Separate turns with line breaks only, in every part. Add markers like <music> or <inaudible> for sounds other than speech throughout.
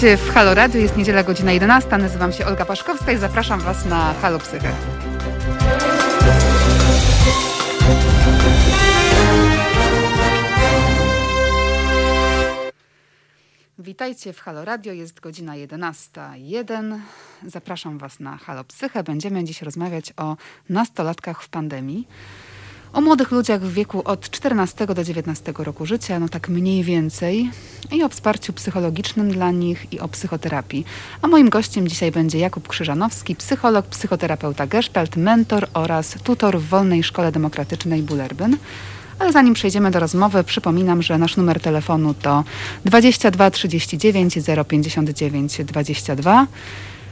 Witajcie w Halo Radio. Jest niedziela, godzina 11. Nazywam się Olga Paszkowska i zapraszam Was na Halo Psychę. Witajcie w Halo Radio. Jest godzina 11.01. Zapraszam Was na Halo Psychę. Będziemy dziś rozmawiać o nastolatkach w pandemii o młodych ludziach w wieku od 14 do 19 roku życia, no tak mniej więcej, i o wsparciu psychologicznym dla nich i o psychoterapii. A moim gościem dzisiaj będzie Jakub Krzyżanowski, psycholog, psychoterapeuta Gestalt, mentor oraz tutor w Wolnej Szkole Demokratycznej Bullerbyn. Ale zanim przejdziemy do rozmowy, przypominam, że nasz numer telefonu to 22 39 059 22.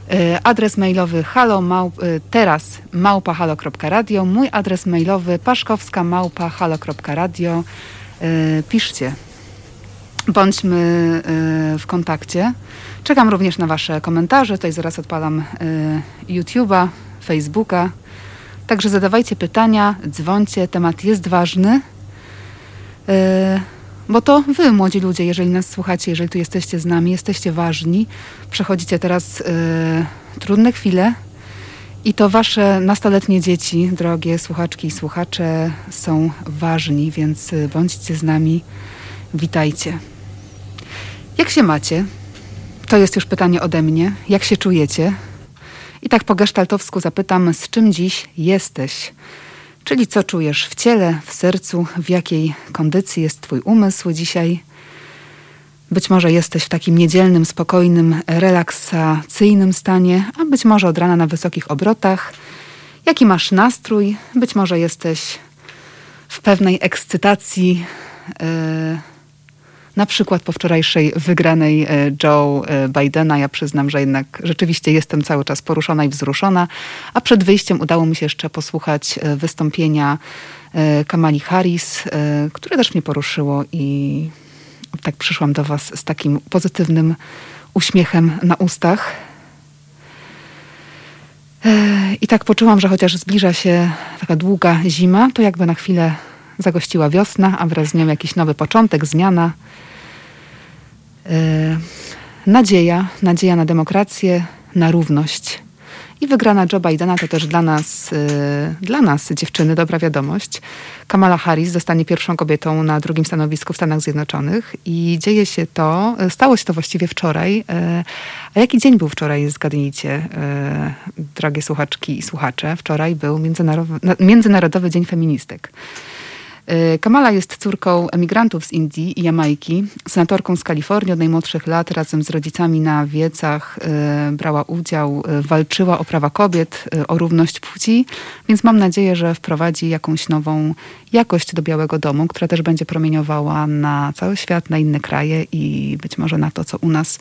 E, adres mailowy halo małp, e, teraz małpahalo.radio. Mój adres mailowy paszkowska małpahalo.radio. E, piszcie. Bądźmy w kontakcie. Czekam również na Wasze komentarze. Tutaj zaraz odpalam YouTube'a, Facebooka. Także zadawajcie pytania, dzwońcie. Temat jest ważny. Bo to wy, młodzi ludzie, jeżeli nas słuchacie, jeżeli tu jesteście z nami, jesteście ważni, przechodzicie teraz y, trudne chwile i to wasze nastoletnie dzieci, drogie słuchaczki i słuchacze, są ważni, więc y, bądźcie z nami. Witajcie. Jak się macie? To jest już pytanie ode mnie. Jak się czujecie? I tak po gesztaltowsku zapytam, z czym dziś jesteś? Czyli co czujesz w ciele, w sercu, w jakiej kondycji jest Twój umysł dzisiaj. Być może jesteś w takim niedzielnym, spokojnym, relaksacyjnym stanie, a być może od rana na wysokich obrotach. Jaki masz nastrój? Być może jesteś w pewnej ekscytacji. Yy, na przykład po wczorajszej wygranej e, Joe e, Bidena, ja przyznam, że jednak rzeczywiście jestem cały czas poruszona i wzruszona, a przed wyjściem udało mi się jeszcze posłuchać e, wystąpienia Kamali Harris, które też mnie poruszyło i tak przyszłam do Was z takim pozytywnym uśmiechem na ustach. I tak poczułam, że chociaż zbliża się taka długa zima, to jakby na chwilę zagościła wiosna, a wraz z nią jakiś nowy początek, zmiana. E, nadzieja, nadzieja na demokrację, na równość. I wygrana Joe Bidena to też dla nas, e, dla nas, dziewczyny, dobra wiadomość. Kamala Harris zostanie pierwszą kobietą na drugim stanowisku w Stanach Zjednoczonych i dzieje się to, stało się to właściwie wczoraj. E, a jaki dzień był wczoraj, zgadnijcie, drogie słuchaczki i słuchacze? Wczoraj był Międzynarodowy, Międzynarodowy Dzień Feministek. Y, Kamala jest córką emigrantów z Indii i Jamajki, senatorką z Kalifornii od najmłodszych lat razem z rodzicami na wiecach y, brała udział, y, walczyła o prawa kobiet, o równość płci, więc mam nadzieję, że wprowadzi jakąś nową jakość do Białego Domu, która też będzie promieniowała na cały świat, na inne kraje i być może na to, co u nas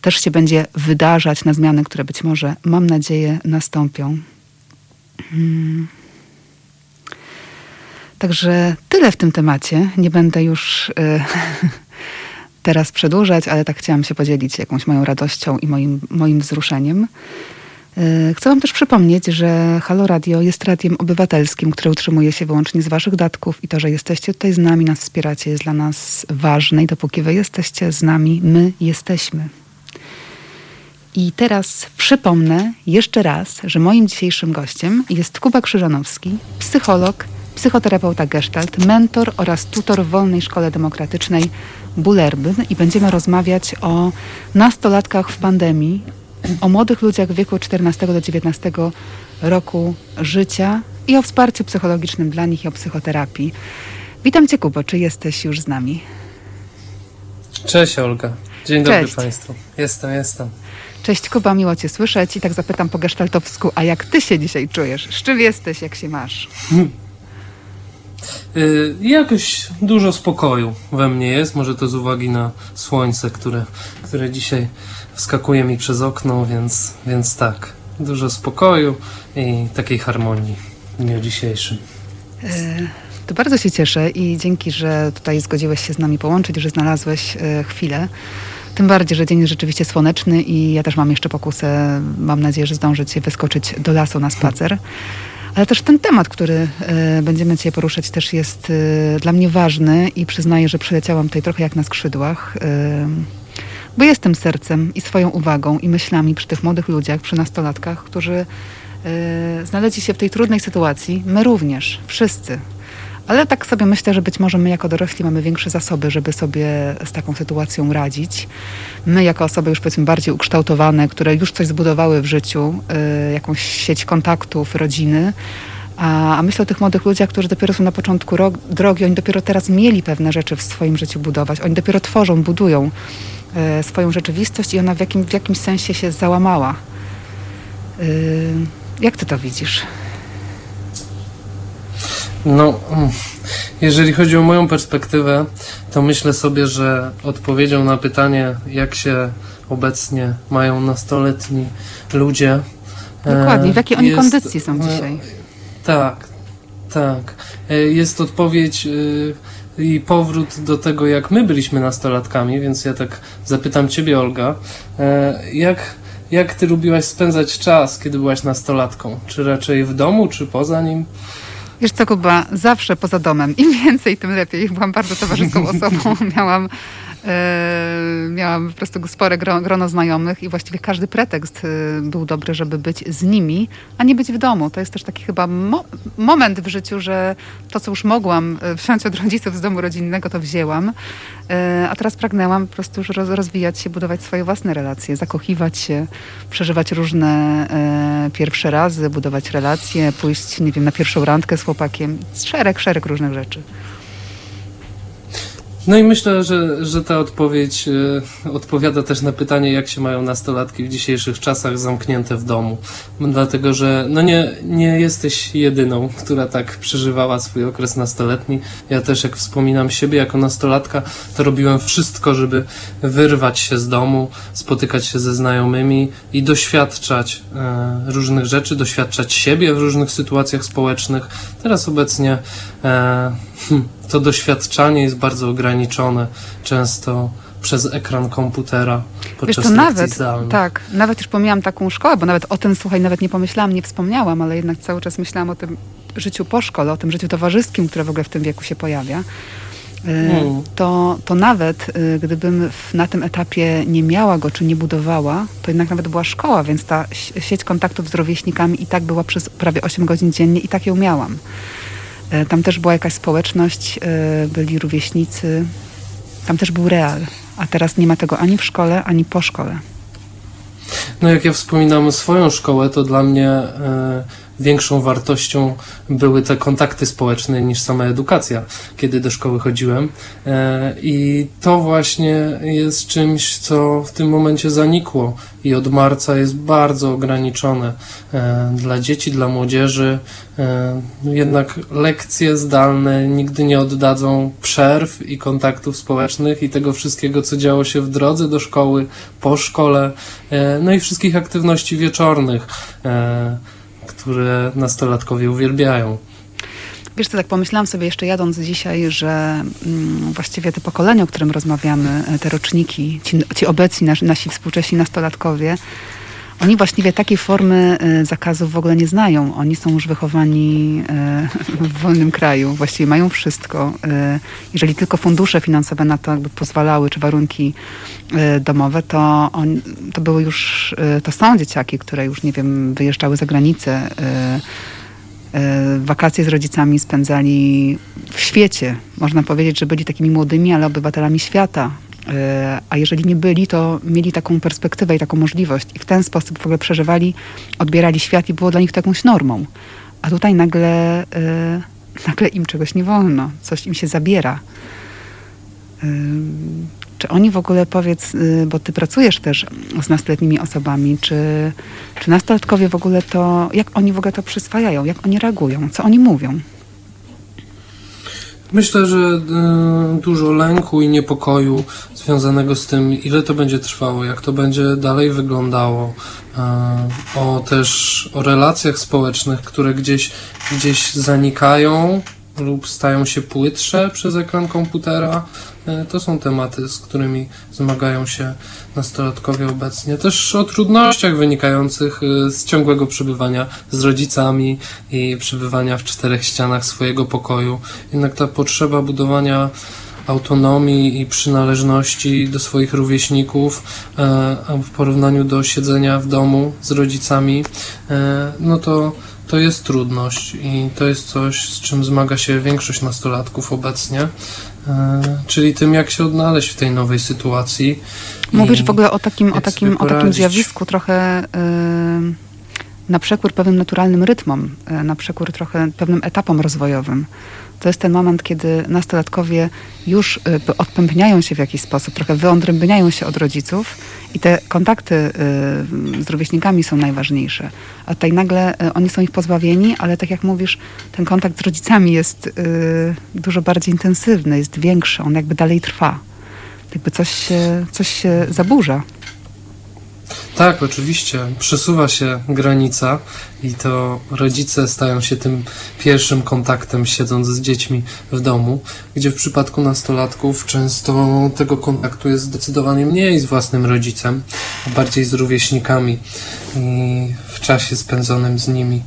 też się będzie wydarzać, na zmiany, które być może, mam nadzieję, nastąpią. Hmm. Także tyle w tym temacie. Nie będę już y, <laughs> teraz przedłużać, ale tak chciałam się podzielić jakąś moją radością i moim, moim wzruszeniem. Y, chcę Wam też przypomnieć, że Halo Radio jest radiem obywatelskim, które utrzymuje się wyłącznie z Waszych datków i to, że jesteście tutaj z nami, nas wspieracie, jest dla nas ważne i dopóki Wy jesteście z nami, my jesteśmy. I teraz przypomnę jeszcze raz, że moim dzisiejszym gościem jest Kuba Krzyżanowski, psycholog, psychoterapeuta Gestalt, mentor oraz tutor w Wolnej Szkole Demokratycznej Bullerbyn i będziemy rozmawiać o nastolatkach w pandemii, o młodych ludziach w wieku 14 do 19 roku życia i o wsparciu psychologicznym dla nich i o psychoterapii. Witam Cię Kubo, czy jesteś już z nami?
Cześć Olga, dzień Cześć. dobry Państwu. Jestem, jestem.
Cześć Kuba, miło Cię słyszeć i tak zapytam po gestaltowsku, a jak Ty się dzisiaj czujesz? Z czym jesteś, jak się masz? <laughs>
Y, jakoś dużo spokoju we mnie jest, może to z uwagi na słońce, które, które dzisiaj wskakuje mi przez okno, więc, więc tak, dużo spokoju i takiej harmonii w dniu dzisiejszym. Y,
to bardzo się cieszę i dzięki, że tutaj zgodziłeś się z nami połączyć, że znalazłeś y, chwilę. Tym bardziej, że dzień jest rzeczywiście słoneczny i ja też mam jeszcze pokusę, mam nadzieję, że zdążyć wyskoczyć do lasu na spacer. Ale też ten temat, który e, będziemy dzisiaj poruszać, też jest e, dla mnie ważny i przyznaję, że przyleciałam tutaj trochę jak na skrzydłach. E, Bo jestem sercem i swoją uwagą i myślami przy tych młodych ludziach, przy nastolatkach, którzy znaleźli się w tej trudnej sytuacji. My również, wszyscy. Ale tak sobie myślę, że być może my jako dorośli mamy większe zasoby, żeby sobie z taką sytuacją radzić. My jako osoby już powiedzmy bardziej ukształtowane, które już coś zbudowały w życiu, yy, jakąś sieć kontaktów, rodziny, a, a myślę o tych młodych ludziach, którzy dopiero są na początku drogi, oni dopiero teraz mieli pewne rzeczy w swoim życiu budować. Oni dopiero tworzą, budują e, swoją rzeczywistość i ona w, jakim, w jakimś sensie się załamała. E, jak ty to widzisz?
No, mm, jeżeli chodzi o moją perspektywę, to myślę sobie, że odpowiedzią na pytanie, jak się obecnie mają nastoletni ludzie.
Dokładnie, w jakiej oni jest, kondycji są dzisiaj?
Tak, tak. E, jest odpowiedź e, i powrót do tego, jak my byliśmy nastolatkami, więc ja tak zapytam Ciebie, Olga, e, jak, jak Ty lubiłaś spędzać czas, kiedy byłaś nastolatką? Czy raczej w domu, czy poza nim?
Wiesz co, Kuba, zawsze poza domem. Im więcej, tym lepiej. Byłam bardzo towarzyską <laughs> osobą. Miałam miałam po prostu spore grono znajomych i właściwie każdy pretekst e, był dobry, żeby być z nimi, a nie być w domu. To jest też taki chyba mo moment w życiu, że to, co już mogłam e, wziąć od rodziców z domu rodzinnego, to wzięłam, a teraz pragnęłam po prostu już rozwijać się, budować swoje własne relacje, zakochiwać się, przeżywać różne pierwsze razy, budować relacje, pójść, nie wiem, na pierwszą randkę z chłopakiem. Szereg, szereg różnych rzeczy.
No i myślę, że, że ta odpowiedź e, odpowiada też na pytanie, jak się mają nastolatki w dzisiejszych czasach zamknięte w domu. Dlatego, że no nie, nie jesteś jedyną, która tak przeżywała swój okres nastoletni. Ja też, jak wspominam siebie jako nastolatka, to robiłem wszystko, żeby wyrwać się z domu, spotykać się ze znajomymi i doświadczać e, różnych rzeczy, doświadczać siebie w różnych sytuacjach społecznych. Teraz obecnie e, to doświadczanie jest bardzo ograniczone, często przez ekran komputera podczas Wiesz, to nawet, zdalnych.
Tak, nawet już pomijam taką szkołę, bo nawet o tym, słuchaj, nawet nie pomyślałam, nie wspomniałam, ale jednak cały czas myślałam o tym życiu po szkole, o tym życiu towarzyskim, które w ogóle w tym wieku się pojawia. Hmm. To, to nawet y, gdybym na tym etapie nie miała go, czy nie budowała, to jednak nawet była szkoła, więc ta sieć kontaktów z rówieśnikami i tak była przez prawie 8 godzin dziennie i tak ją miałam. E, tam też była jakaś społeczność, e, byli rówieśnicy, tam też był real, a teraz nie ma tego ani w szkole, ani po szkole.
No jak ja wspominam swoją szkołę, to dla mnie e, większą wartością były te kontakty społeczne niż sama edukacja, kiedy do szkoły chodziłem. E, I to właśnie jest czymś, co w tym momencie zanikło i od marca jest bardzo ograniczone e, dla dzieci, dla młodzieży. E, jednak lekcje zdalne nigdy nie oddadzą przerw i kontaktów społecznych i tego wszystkiego, co działo się w drodze do szkoły, po szkole, no i wszystkich aktywności wieczornych które nastolatkowie uwielbiają.
Wiesz co, tak pomyślałam sobie jeszcze jadąc dzisiaj, że mm, właściwie te pokolenia, o którym rozmawiamy, e, te roczniki, ci, ci obecni nasi współcześni nastolatkowie, oni właściwie takiej formy e, zakazów w ogóle nie znają. Oni są już wychowani e, <laughs> w wolnym kraju, właściwie mają wszystko. Jeżeli tylko fundusze finansowe na to jakby pozwalały, czy warunki domowe, to, on, to były już, to są dzieciaki, które już, nie wiem, wyjeżdżały za granicę, wakacje z rodzicami spędzali w świecie. Można powiedzieć, że byli takimi młodymi, ale obywatelami świata. E, a jeżeli nie byli, to mieli taką perspektywę i taką możliwość i w ten sposób w ogóle przeżywali, odbierali świat i było dla nich to jakąś normą. A tutaj nagle, e, nagle im czegoś nie wolno, coś im się zabiera. E, czy oni w ogóle, powiedz, bo ty pracujesz też z nastoletnimi osobami, czy, czy nastolatkowie w ogóle to, jak oni w ogóle to przyswajają, jak oni reagują, co oni mówią?
Myślę, że y, dużo lęku i niepokoju związanego z tym, ile to będzie trwało, jak to będzie dalej wyglądało, y, o też o relacjach społecznych, które gdzieś, gdzieś zanikają lub stają się płytsze przez ekran komputera. E, to są tematy, z którymi zmagają się nastolatkowie obecnie. Też o trudnościach wynikających e, z ciągłego przebywania z rodzicami i przebywania w czterech ścianach swojego pokoju. Jednak ta potrzeba budowania autonomii i przynależności do swoich rówieśników e, w porównaniu do siedzenia w domu z rodzicami, no to to jest trudność i to jest coś, z czym zmaga się większość nastolatków obecnie, czyli tym, jak się odnaleźć w tej nowej sytuacji.
Mówisz w ogóle o takim, o takim, o takim zjawisku trochę. Yy na przekór pewnym naturalnym rytmom, e, na przekór trochę pewnym etapom rozwojowym. To jest ten moment, kiedy nastolatkowie już e, odpępniają się w jakiś sposób, trochę wyodrębniają się od rodziców i te kontakty e, z rówieśnikami są najważniejsze. A tutaj nagle oni są ich pozbawieni, ale tak jak mówisz, ten kontakt z rodzicami jest dużo bardziej intensywny, jest większy, on jakby dalej trwa. Jakby coś się, coś się zaburza.
Tak, oczywiście. Przesuwa się granica i to rodzice stają się tym pierwszym kontaktem, siedząc z dziećmi w domu, gdzie w przypadku nastolatków często tego kontaktu jest zdecydowanie mniej z własnym rodzicem, bardziej z rówieśnikami i w czasie spędzonym z nimi.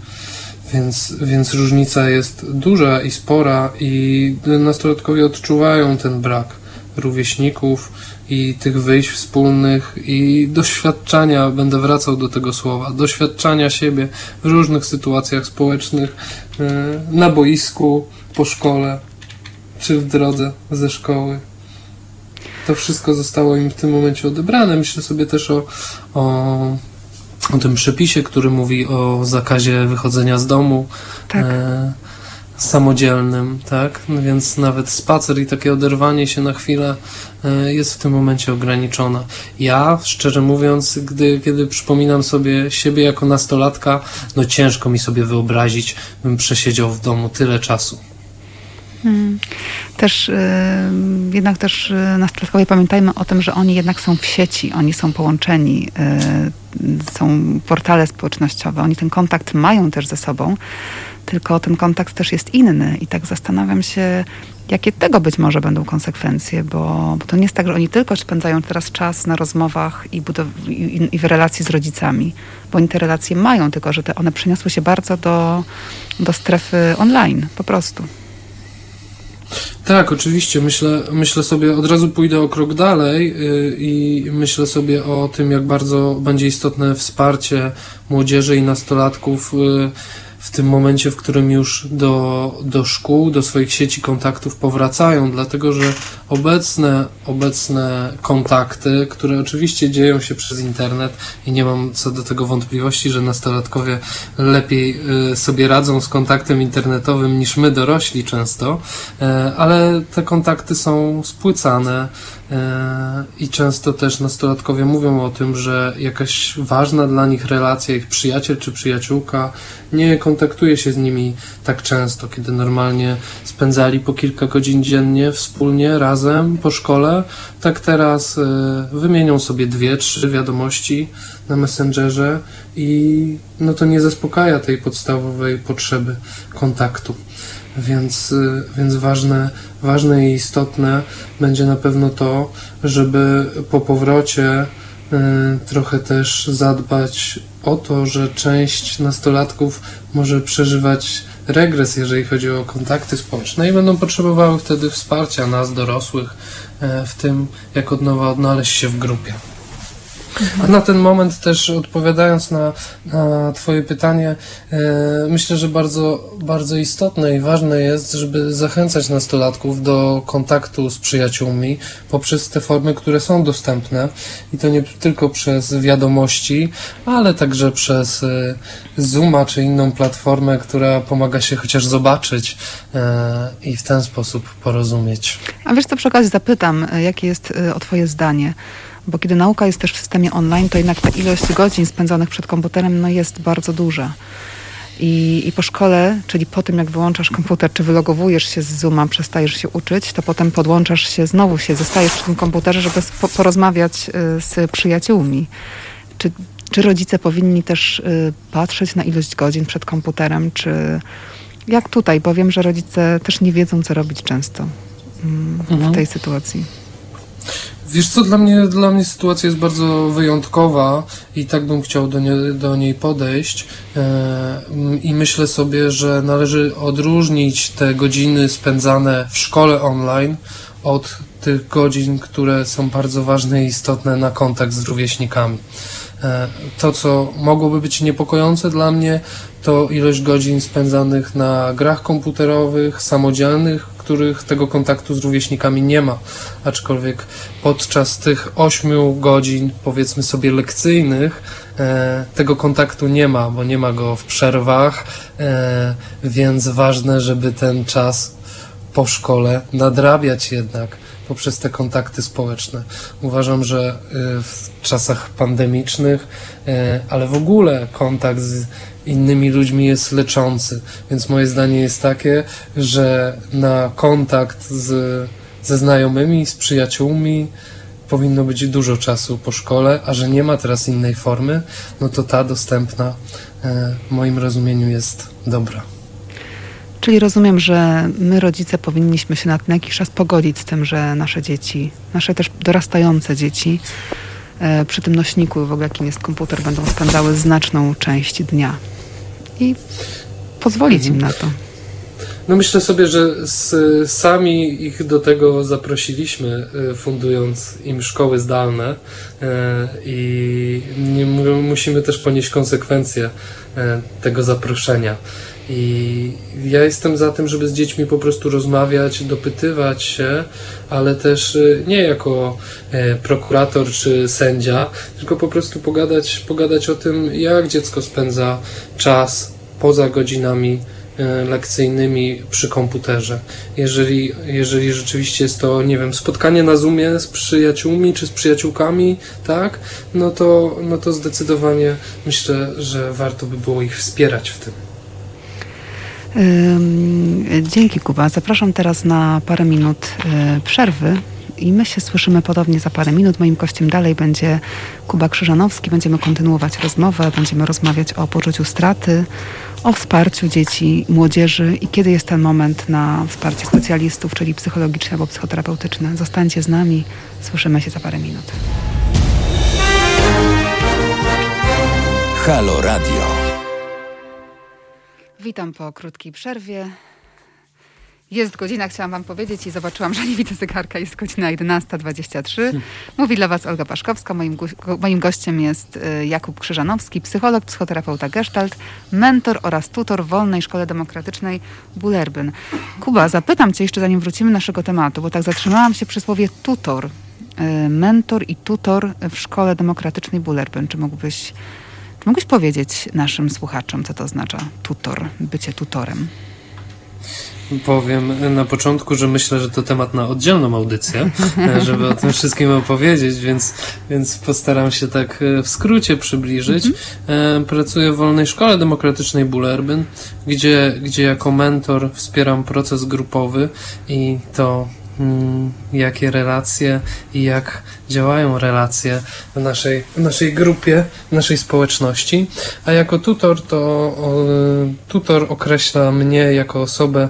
Więc, więc różnica jest duża i spora, i nastolatkowie odczuwają ten brak rówieśników i tych wyjść wspólnych i doświadczania, będę wracał do tego słowa, doświadczania siebie w różnych sytuacjach społecznych, e, na boisku, po szkole, czy w drodze ze szkoły. To wszystko zostało im w tym momencie odebrane. Myślę sobie też o, o, o tym przepisie, który mówi o zakazie wychodzenia z domu.
Tak. E,
samodzielnym, tak? No więc nawet spacer i takie oderwanie się na chwilę e, jest w tym momencie ograniczone. Ja, szczerze mówiąc, gdy, kiedy przypominam sobie siebie jako nastolatka, no ciężko mi sobie wyobrazić, bym przesiedział w domu tyle czasu.
Hmm. Też yy, jednak też yy, nastolatkowie pamiętajmy o tym, że oni jednak są w sieci, oni są połączeni, yy, są portale społecznościowe, oni ten kontakt mają też ze sobą tylko ten kontakt też jest inny i tak zastanawiam się, jakie tego być może będą konsekwencje, bo, bo to nie jest tak, że oni tylko spędzają teraz czas na rozmowach i, budow- i, i w relacji z rodzicami, bo oni te relacje mają, tylko że te, one przeniosły się bardzo do, do strefy online, po prostu.
Tak, oczywiście. Myślę, myślę sobie, od razu pójdę o krok dalej yy, i myślę sobie o tym, jak bardzo będzie istotne wsparcie młodzieży i nastolatków. W tym momencie, w którym już do, do szkół, do swoich sieci kontaktów powracają, dlatego że obecne, obecne kontakty, które oczywiście dzieją się przez internet i nie mam co do tego wątpliwości, że nastolatkowie lepiej y, sobie radzą z kontaktem internetowym niż my dorośli często, y, ale te kontakty są spłycane, I często też nastolatkowie mówią o tym, że jakaś ważna dla nich relacja, ich przyjaciel czy przyjaciółka nie kontaktuje się z nimi tak często, kiedy normalnie spędzali po kilka godzin dziennie wspólnie, razem po szkole. Tak teraz e, wymienią sobie dwie, trzy wiadomości na Messengerze i no to nie zaspokaja tej podstawowej potrzeby kontaktu więc, y, więc ważne, ważne i istotne będzie na pewno to, żeby po powrocie y, trochę też zadbać o to, że część nastolatków może przeżywać regres, jeżeli chodzi o kontakty społeczne i będą potrzebowały wtedy wsparcia nas, dorosłych, y, w tym, jak od nowa odnaleźć się w grupie. A na ten moment też odpowiadając na, na Twoje pytanie, e, myślę, że bardzo, bardzo istotne i ważne jest, żeby zachęcać nastolatków do kontaktu z przyjaciółmi poprzez te formy, które są dostępne i to nie tylko przez wiadomości, ale także przez e, Zooma czy inną platformę, która pomaga się chociaż zobaczyć e, i w ten sposób porozumieć.
A wiesz co, przy okazji zapytam, jakie jest o Twoje zdanie? Bo kiedy nauka jest też w systemie online, to jednak ta ilość godzin spędzonych przed komputerem no, jest bardzo duża. I, I po szkole, czyli po tym jak wyłączasz komputer, czy wylogowujesz się z Zooma, przestajesz się uczyć, to potem podłączasz się, znowu się, zostajesz przy tym komputerze, żeby po, porozmawiać y, z przyjaciółmi. Czy, czy rodzice powinni też y, patrzeć na ilość godzin przed komputerem, czy jak tutaj? Bo wiem, że rodzice też nie wiedzą, co robić często mm, w mhm. tej sytuacji.
Wiesz co, dla mnie, dla mnie sytuacja jest bardzo wyjątkowa i tak bym chciał do, nie, do niej podejść e, i myślę sobie, że należy odróżnić te godziny spędzane w szkole online od tych godzin, które są bardzo ważne i istotne na kontakt z rówieśnikami. E, to, co mogłoby być niepokojące dla mnie, to ilość godzin spędzanych na grach komputerowych, samodzielnych, których tego kontaktu z rówieśnikami nie ma. Aczkolwiek podczas tych ośmiu godzin, powiedzmy sobie, lekcyjnych, e, tego kontaktu nie ma, bo nie ma go w przerwach, e, więc ważne, żeby ten czas po szkole nadrabiać jednak poprzez te kontakty społeczne. Uważam, że y, w czasach pandemicznych, ale w ogóle kontakt z innymi ludźmi jest leczący. Więc moje zdanie jest takie, że na kontakt z, ze znajomymi, z przyjaciółmi powinno być dużo czasu po szkole, a że nie ma teraz innej formy, no to ta dostępna y, w moim rozumieniu jest dobra.
Czyli rozumiem, że my rodzice powinniśmy się na jakiś czas pogodzić z tym, że nasze dzieci, nasze też dorastające dzieci e, przy tym nośniku, w ogóle jakim jest komputer, będą spędzały znaczną część dnia. I pozwolić im na to.
No myślę sobie, że z, sami ich do tego zaprosiliśmy, e, fundując im szkoły zdalne e, i musimy też ponieść konsekwencje e, tego zaproszenia. I ja jestem za tym, żeby z dziećmi po prostu rozmawiać, dopytywać się, ale też y, nie jako e, prokurator czy sędzia, tylko po prostu pogadać, pogadać o tym, jak dziecko spędza czas poza godzinami e, lekcyjnymi przy komputerze. Jeżeli, jeżeli rzeczywiście jest to, nie wiem, spotkanie na Zoomie z przyjaciółmi czy z przyjaciółkami, tak, no to, no to zdecydowanie myślę, że warto by było ich wspierać w tym.
Dzięki Kuba. Zapraszam teraz na parę minut e, przerwy i my się słyszymy podobnie za parę minut. Moim gościem dalej będzie Kuba Krzyżanowski. Będziemy kontynuować rozmowę, będziemy rozmawiać o poczuciu straty, o wsparciu dzieci, młodzieży i kiedy jest ten moment na wsparcie specjalistów, czyli psychologiczne albo psychoterapeutyczne. Zostańcie z nami, słyszymy się za parę minut. Halo Radio. Witam po krótkiej przerwie. Jest godzina, chciałam Wam powiedzieć i zobaczyłam, że nie widzę zegarka, jest godzina 11.23. Mówi dla Was Olga Paszkowska. Moim, moim gościem jest y, Jakub Krzyżanowski, psycholog, psychoterapeuta Gestalt, mentor oraz tutor w Wolnej Szkole Demokratycznej Bulerbyn. Kuba, zapytam Cię jeszcze zanim wrócimy do naszego tematu, bo tak zatrzymałam się przy słowie tutor. Y, mentor i tutor w Szkole Demokratycznej Bulerbyn. Czy mógłbyś Mógłbyś powiedzieć naszym słuchaczom, co to oznacza tutor, bycie tutorem?
Powiem na początku, że myślę, że to temat na oddzielną audycję, <laughs> żeby o tym wszystkim opowiedzieć, więc, więc postaram się tak e, w skrócie przybliżyć. Mhm. E, pracuję w Wolnej Szkole Demokratycznej Bulerbyn, gdzie, gdzie jako mentor wspieram proces grupowy i to jakie relacje i jak działają relacje w naszej, w naszej grupie, w naszej społeczności. A jako tutor to tutor określa mnie jako osobę,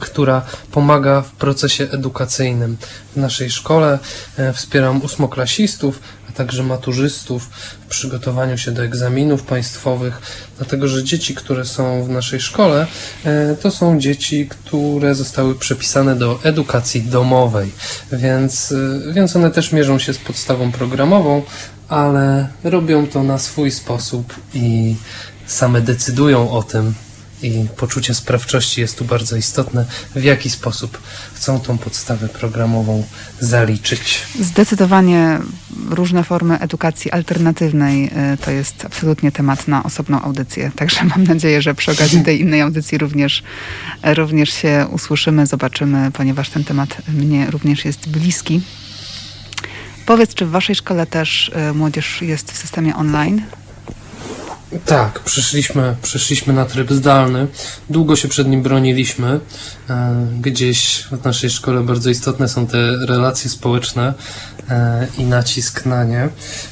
która pomaga w procesie edukacyjnym. W naszej szkole e, wspieram ósmoklasistów, także maturzystów w przygotowaniu się do egzaminów państwowych, dlatego że dzieci, które są w naszej szkole, e, to są dzieci, które zostały przepisane do edukacji domowej, więc, e, więc one też mierzą się z podstawą programową, ale robią to na swój sposób i same decydują o tym, i poczucie sprawczości jest tu bardzo istotne, w jaki sposób chcą tą podstawę programową zaliczyć.
Zdecydowanie różne formy edukacji alternatywnej y, to jest absolutnie temat na osobną audycję. <laughs> Także mam nadzieję, że przy okazji tej innej audycji również, również się usłyszymy, zobaczymy, ponieważ ten temat mnie również jest bliski. Powiedz, czy w waszej szkole też y, młodzież jest w systemie online?
Tak, przeszliśmy, przeszliśmy na tryb zdalny. Długo się przed nim broniliśmy. E, gdzieś w naszej szkole bardzo istotne są te relacje społeczne e, i nacisk na nie,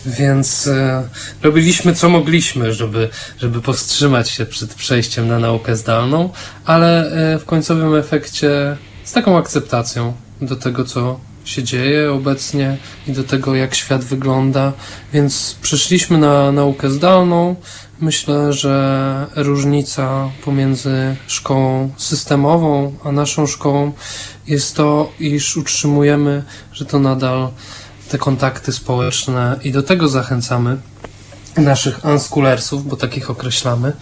więc e, robiliśmy co mogliśmy, żeby, żeby powstrzymać się przed przejściem na naukę zdalną, ale w końcowym efekcie z taką akceptacją do tego, co się dzieje obecnie i do tego, jak świat wygląda. Więc przeszliśmy na naukę zdalną. Myślę, że różnica pomiędzy szkołą systemową a naszą szkołą jest to, iż utrzymujemy, że to nadal te kontakty społeczne i do tego zachęcamy naszych unschoolersów, bo takich określamy,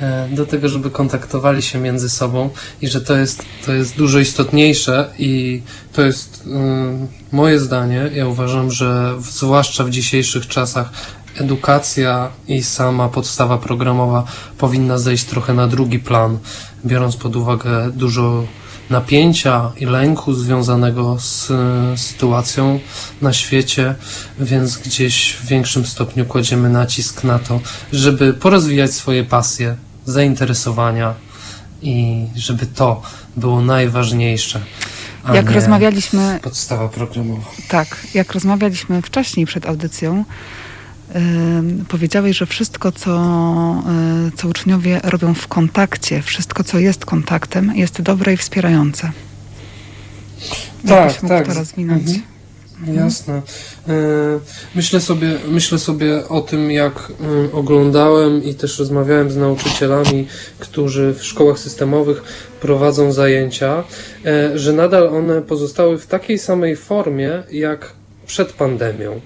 e, do tego, żeby kontaktowali się między sobą i że to jest, to jest dużo istotniejsze i to jest y, moje zdanie. Ja uważam, że zwłaszcza w dzisiejszych czasach edukacja i sama podstawa programowa powinna zejść trochę na drugi plan, biorąc pod uwagę dużo napięcia i lęku związanego z e, sytuacją na świecie, więc gdzieś w większym stopniu kładziemy nacisk na to, żeby porozwijać swoje pasje, zainteresowania i żeby to było najważniejsze.
jak rozmawialiśmy.
Podstawa programowa.
Tak, jak rozmawialiśmy wcześniej przed audycją, powiedziałeś, że wszystko, co, e, co uczniowie robią w kontakcie, wszystko, co jest kontaktem, jest dobre i wspierające.
Tak, tak.
to rozwinąć? Mhm.
mhm. Jasne. E, myślę sobie, myślę sobie o tym, jak e, oglądałem i też rozmawiałem z nauczycielami, którzy w szkołach systemowych prowadzą zajęcia, że nadal one pozostały w takiej samej formie, jak przed pandemią.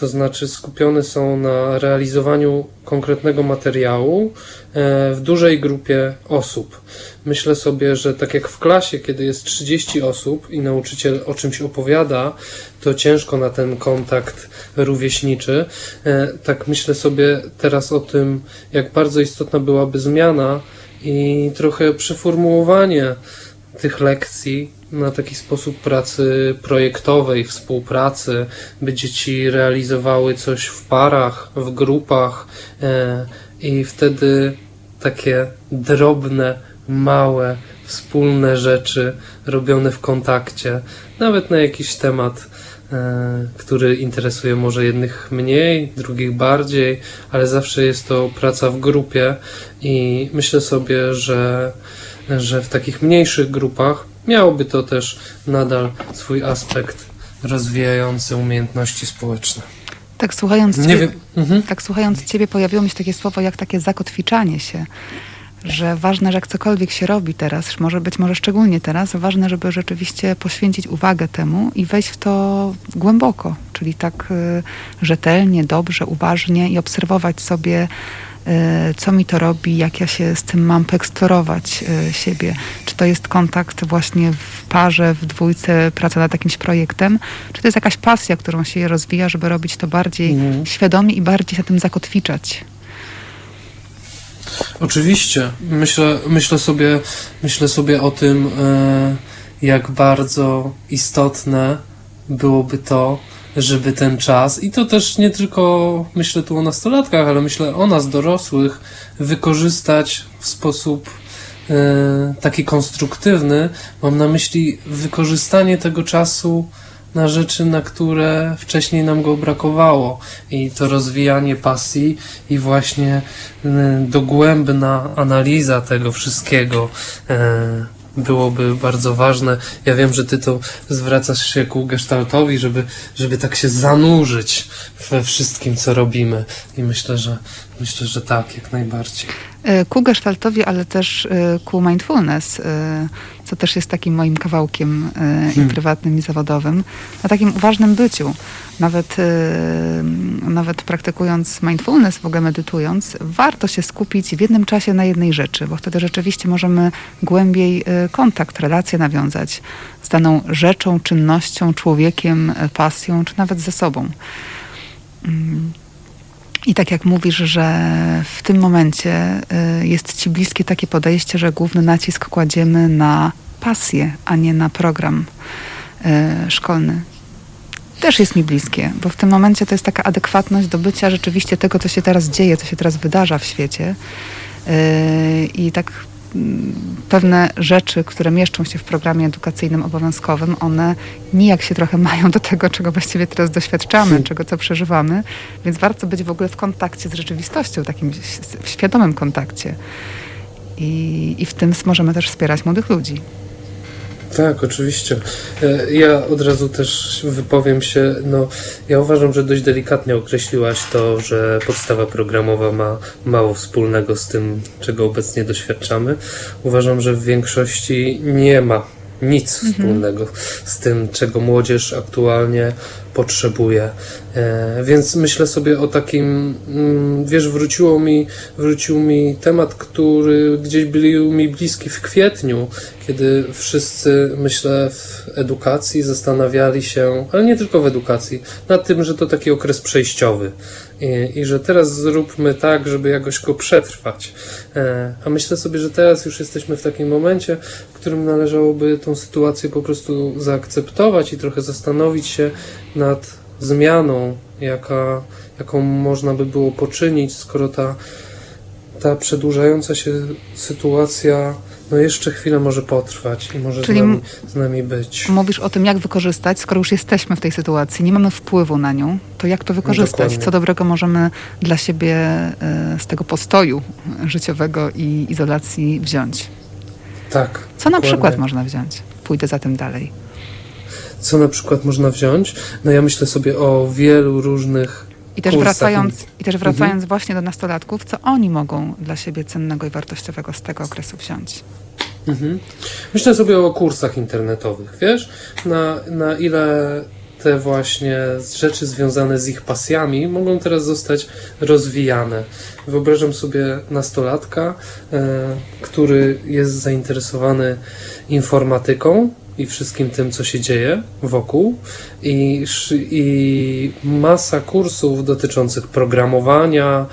To znaczy skupione są na realizowaniu konkretnego materiału e, w dużej grupie osób. Myślę sobie, że tak jak w klasie, kiedy jest 30 osób i nauczyciel o czymś opowiada, to ciężko na ten kontakt rówieśniczy. E, tak myślę sobie teraz o tym, jak bardzo istotna byłaby zmiana i trochę przeformułowanie tych lekcji na taki sposób pracy projektowej, współpracy, by dzieci realizowały coś w parach, w grupach e, i wtedy takie drobne, małe, wspólne rzeczy robione w kontakcie, nawet na jakiś temat, e, który interesuje może jednych mniej, drugich bardziej, ale zawsze jest to praca w grupie i myślę sobie, że że w takich mniejszych grupach miałoby to też nadal swój aspekt rozwijający umiejętności społeczne.
Tak słuchając, Nie ciebie, mhm. tak słuchając Ciebie pojawiło mi się takie słowo jak takie zakotwiczanie się, że ważne, że jak cokolwiek się robi teraz, może być może szczególnie teraz, ważne, żeby rzeczywiście poświęcić uwagę temu i wejść w to głęboko, czyli tak y, rzetelnie, dobrze, uważnie i obserwować sobie co mi to robi, jak ja się z tym mam poeksplorować e, siebie. Czy to jest kontakt właśnie w parze, w dwójce, praca nad jakimś projektem, czy to jest jakaś pasja, którą się rozwija, żeby robić to bardziej mhm. świadomie i bardziej się tym zakotwiczać.
Oczywiście. Myślę, myślę, sobie, myślę sobie o tym, e, jak bardzo istotne byłoby to, żeby ten czas, i to też nie tylko myślę tu o nastolatkach, ale myślę o nas dorosłych, wykorzystać w sposób e, taki konstruktywny. Mam na myśli wykorzystanie tego czasu na rzeczy, na które wcześniej nam go brakowało. I to rozwijanie pasji i właśnie e, dogłębna analiza tego wszystkiego. Byłoby bardzo ważne. Ja wiem, że ty to zwracasz się ku gestaltowi, żeby, żeby tak się zanurzyć we wszystkim, co robimy. I myślę, że myślę, że tak, jak najbardziej.
E, ku gestaltowi, ale też e, ku mindfulness, e, co też jest takim moim kawałkiem i hmm. prywatnym, i zawodowym, na takim uważnym byciu. Nawet, nawet praktykując mindfulness, w ogóle medytując, warto się skupić w jednym czasie na jednej rzeczy, bo wtedy rzeczywiście możemy głębiej kontakt, relację nawiązać z daną rzeczą, czynnością, człowiekiem, pasją, czy nawet ze sobą. Mm. I tak jak mówisz, że w tym momencie y, jest Ci bliskie takie podejście, że główny nacisk kładziemy na pasję, a nie na program y, szkolny. Też jest mi bliskie, bo w tym momencie to jest taka adekwatność do bycia rzeczywiście tego, co się teraz dzieje, co się teraz wydarza w świecie. Y, I tak pewne rzeczy, które mieszczą się w programie edukacyjnym obowiązkowym, one nijak się trochę <laughs> mają do tego, czego właściwie teraz doświadczamy, hmm. czego co przeżywamy, więc warto być w ogóle w kontakcie z rzeczywistością, takim w świadomym kontakcie. I, i w tym możemy też wspierać młodych ludzi.
Tak, oczywiście. E, ja od razu też wypowiem się. No, ja uważam, że dość delikatnie określiłaś to, że podstawa programowa ma mało wspólnego z tym, czego obecnie doświadczamy. Uważam, że w większości nie ma nic mhm. wspólnego z tym, czego młodzież aktualnie potrzebuje. E, więc myślę sobie o takim, mm, wiesz, wróciło mi, wrócił mi temat, który gdzieś był mi bliski w kwietniu, kiedy wszyscy, myślę, w edukacji zastanawiali się, ale nie tylko w edukacji, nad tym, że to taki okres przejściowy i, i że teraz zróbmy tak, żeby jakoś go przetrwać. E, a myślę sobie, że teraz już jesteśmy w takim momencie, w którym należałoby tą sytuację po prostu zaakceptować i trochę zastanowić się nad zmianą, jaka, jaką można by było poczynić, skoro ta, ta przedłużająca się sytuacja no jeszcze chwilę może potrwać i może z nami, z nami, być.
Mówisz o tym, jak wykorzystać, skoro już jesteśmy w tej sytuacji, nie mamy wpływu na nią, to jak to wykorzystać? Dokładnie. Co dobrego możemy dla siebie e, z tego postoju życiowego i izolacji wziąć?
Tak.
Co dokładnie. na przykład można wziąć? Pójdę za tym dalej.
Co na przykład można wziąć? No ja myślę sobie o wielu różnych
i też, wracając, I też wracając mhm. właśnie do nastolatków, co oni mogą dla siebie cennego i wartościowego z tego okresu wziąć?
Mhm. Myślę sobie o kursach internetowych, wiesz, na, na ile te właśnie rzeczy związane z ich pasjami mogą teraz zostać rozwijane. Wyobrażam sobie nastolatka, e, który jest zainteresowany informatyką i wszystkim tym, co się dzieje wokół, i, i masa kursów dotyczących programowania,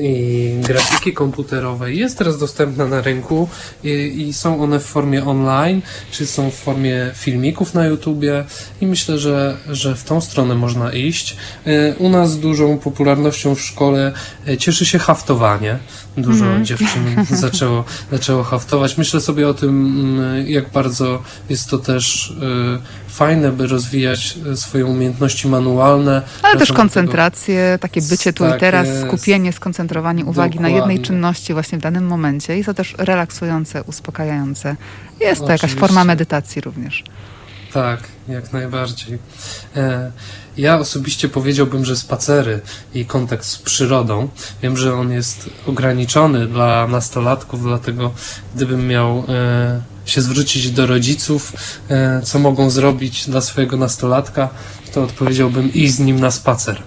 i grafiki komputerowej jest teraz dostępna na rynku i, i, są one w formie online, czy są w formie filmików na YouTubie i myślę, że, że w tą stronę można iść. E, u nas dużą popularnością w szkole e, cieszy się haftowanie. Dużo mm. dziewczyn <laughs> zaczęło, zaczęło haftować. Myślę sobie o tym, mm, jak bardzo jest to też e, fajne, by rozwijać swoje umiejętności manualne.
Ale też koncentrację, tego... takie bycie tu tak i teraz, jest. skupienie, skoncentrowanie uwagi Dokładnie. na jednej czynności właśnie w danym momencie. Jest to też relaksujące, uspokajające. Jest to Oczywiście. jakaś forma medytacji również.
Tak, jak najbardziej. E, ja osobiście powiedziałbym, że spacery i kontakt z przyrodą, wiem, że on jest ograniczony dla nastolatków, dlatego gdybym miał e, się zwrócić do rodziców, e, co mogą zrobić dla swojego nastolatka, to odpowiedziałbym i z nim na spacer.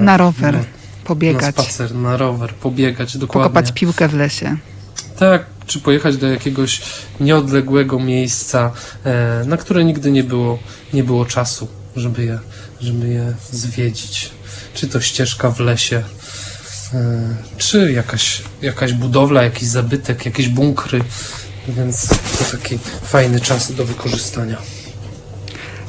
Na rower, pobiegać.
Na spacer, na rower, pobiegać, dokładnie.
Pokopać piłkę w lesie.
Tak, czy pojechać do jakiegoś nieodległego miejsca, na które nigdy nie było, nie było czasu, żeby je żeby je zwiedzić. Czy to ścieżka w lesie, e, czy jakaś, jakaś budowla, jakiś zabytek, jakieś bunkry. Więc to taki fajny czas do wykorzystania.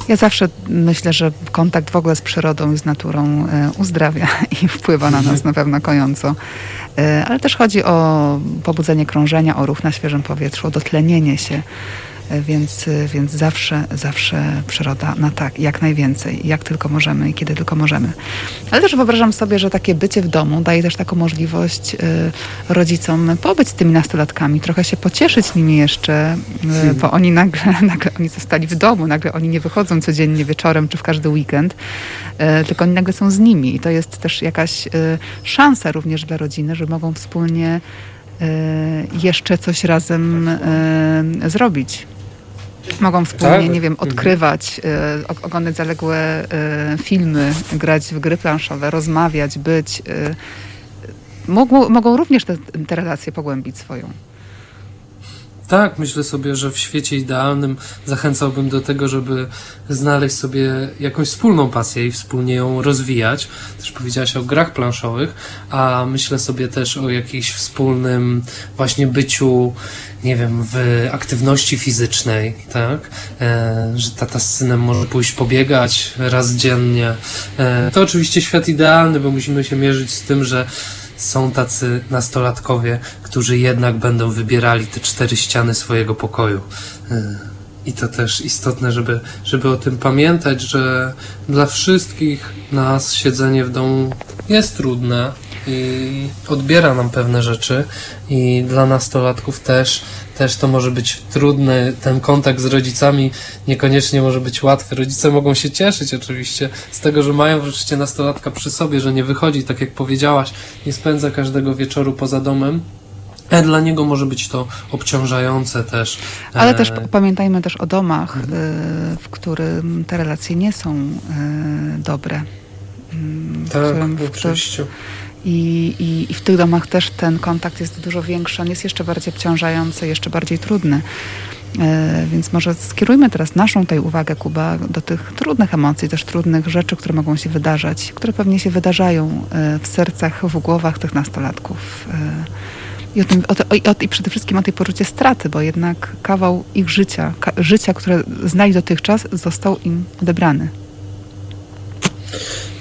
Ja zawsze myślę, że kontakt w ogóle z przyrodą i z naturą e, uzdrawia <laughs> i wpływa na nas na pewno kojąco. E, ale też chodzi o pobudzenie krążenia, o ruch na świeżym powietrzu, o dotlenienie się więc, więc zawsze, zawsze przyroda na tak, jak najwięcej, jak tylko możemy i kiedy tylko możemy. Ale też wyobrażam sobie, że takie bycie w domu daje też taką możliwość y, rodzicom pobyć z tymi nastolatkami, trochę się pocieszyć nimi jeszcze, y, bo oni nagle, <laughs> nagle oni zostali w domu, nagle oni nie wychodzą codziennie wieczorem czy w każdy weekend, tylko oni nagle są z nimi i to jest też jakaś szansa również dla rodziny, że mogą wspólnie jeszcze coś razem zrobić. Mogą wspólnie, tak? nie wiem, mhm. odkrywać, y, oglądać zaległe filmy, grać w gry planszowe, rozmawiać, być. Mogą, mogą również te, te relacje pogłębić swoją.
Tak, myślę sobie, że w świecie idealnym zachęcałbym do tego, żeby znaleźć sobie jakąś wspólną pasję i wspólnie ją rozwijać. Też powiedziałaś o grach planszowych, a myślę sobie też o jakimś wspólnym właśnie byciu, nie wiem, w aktywności fizycznej, tak? E, że tata z synem może pójść pobiegać raz dziennie. E, to oczywiście świat idealny, bo musimy się mierzyć z tym, że są tacy nastolatkowie, którzy jednak będą wybierali te cztery ściany swojego pokoju. Y, I to też istotne, żeby, żeby o tym pamiętać, że dla wszystkich nas siedzenie w domu jest trudne. I odbiera nam pewne rzeczy i dla nastolatków też, też to może być trudne. Ten kontakt z rodzicami niekoniecznie może być łatwy. Rodzice mogą się cieszyć oczywiście z tego, że mają wreszcie nastolatka przy sobie, że nie wychodzi, tak jak powiedziałaś, nie spędza każdego wieczoru poza domem. Ale dla niego może być to obciążające też.
Ale
E,
też pamiętajmy też o domach, y, w którym te relacje nie są dobre. Mm, w
Tak,
którym- w którym-
oczywiście.
I, i, I w tych domach też ten kontakt jest dużo większy, on jest jeszcze bardziej obciążający, jeszcze bardziej trudny. E, Więc może skierujmy teraz naszą tutaj uwagę, Kuba, do tych trudnych emocji, też trudnych rzeczy, które mogą się wydarzać, które pewnie się wydarzają e, w sercach, w głowach tych nastolatków. E, I, o tym, o, o, I przede wszystkim o tej poczucie straty, bo jednak kawał ich życia, ka, życia, które znali dotychczas, został im odebrany.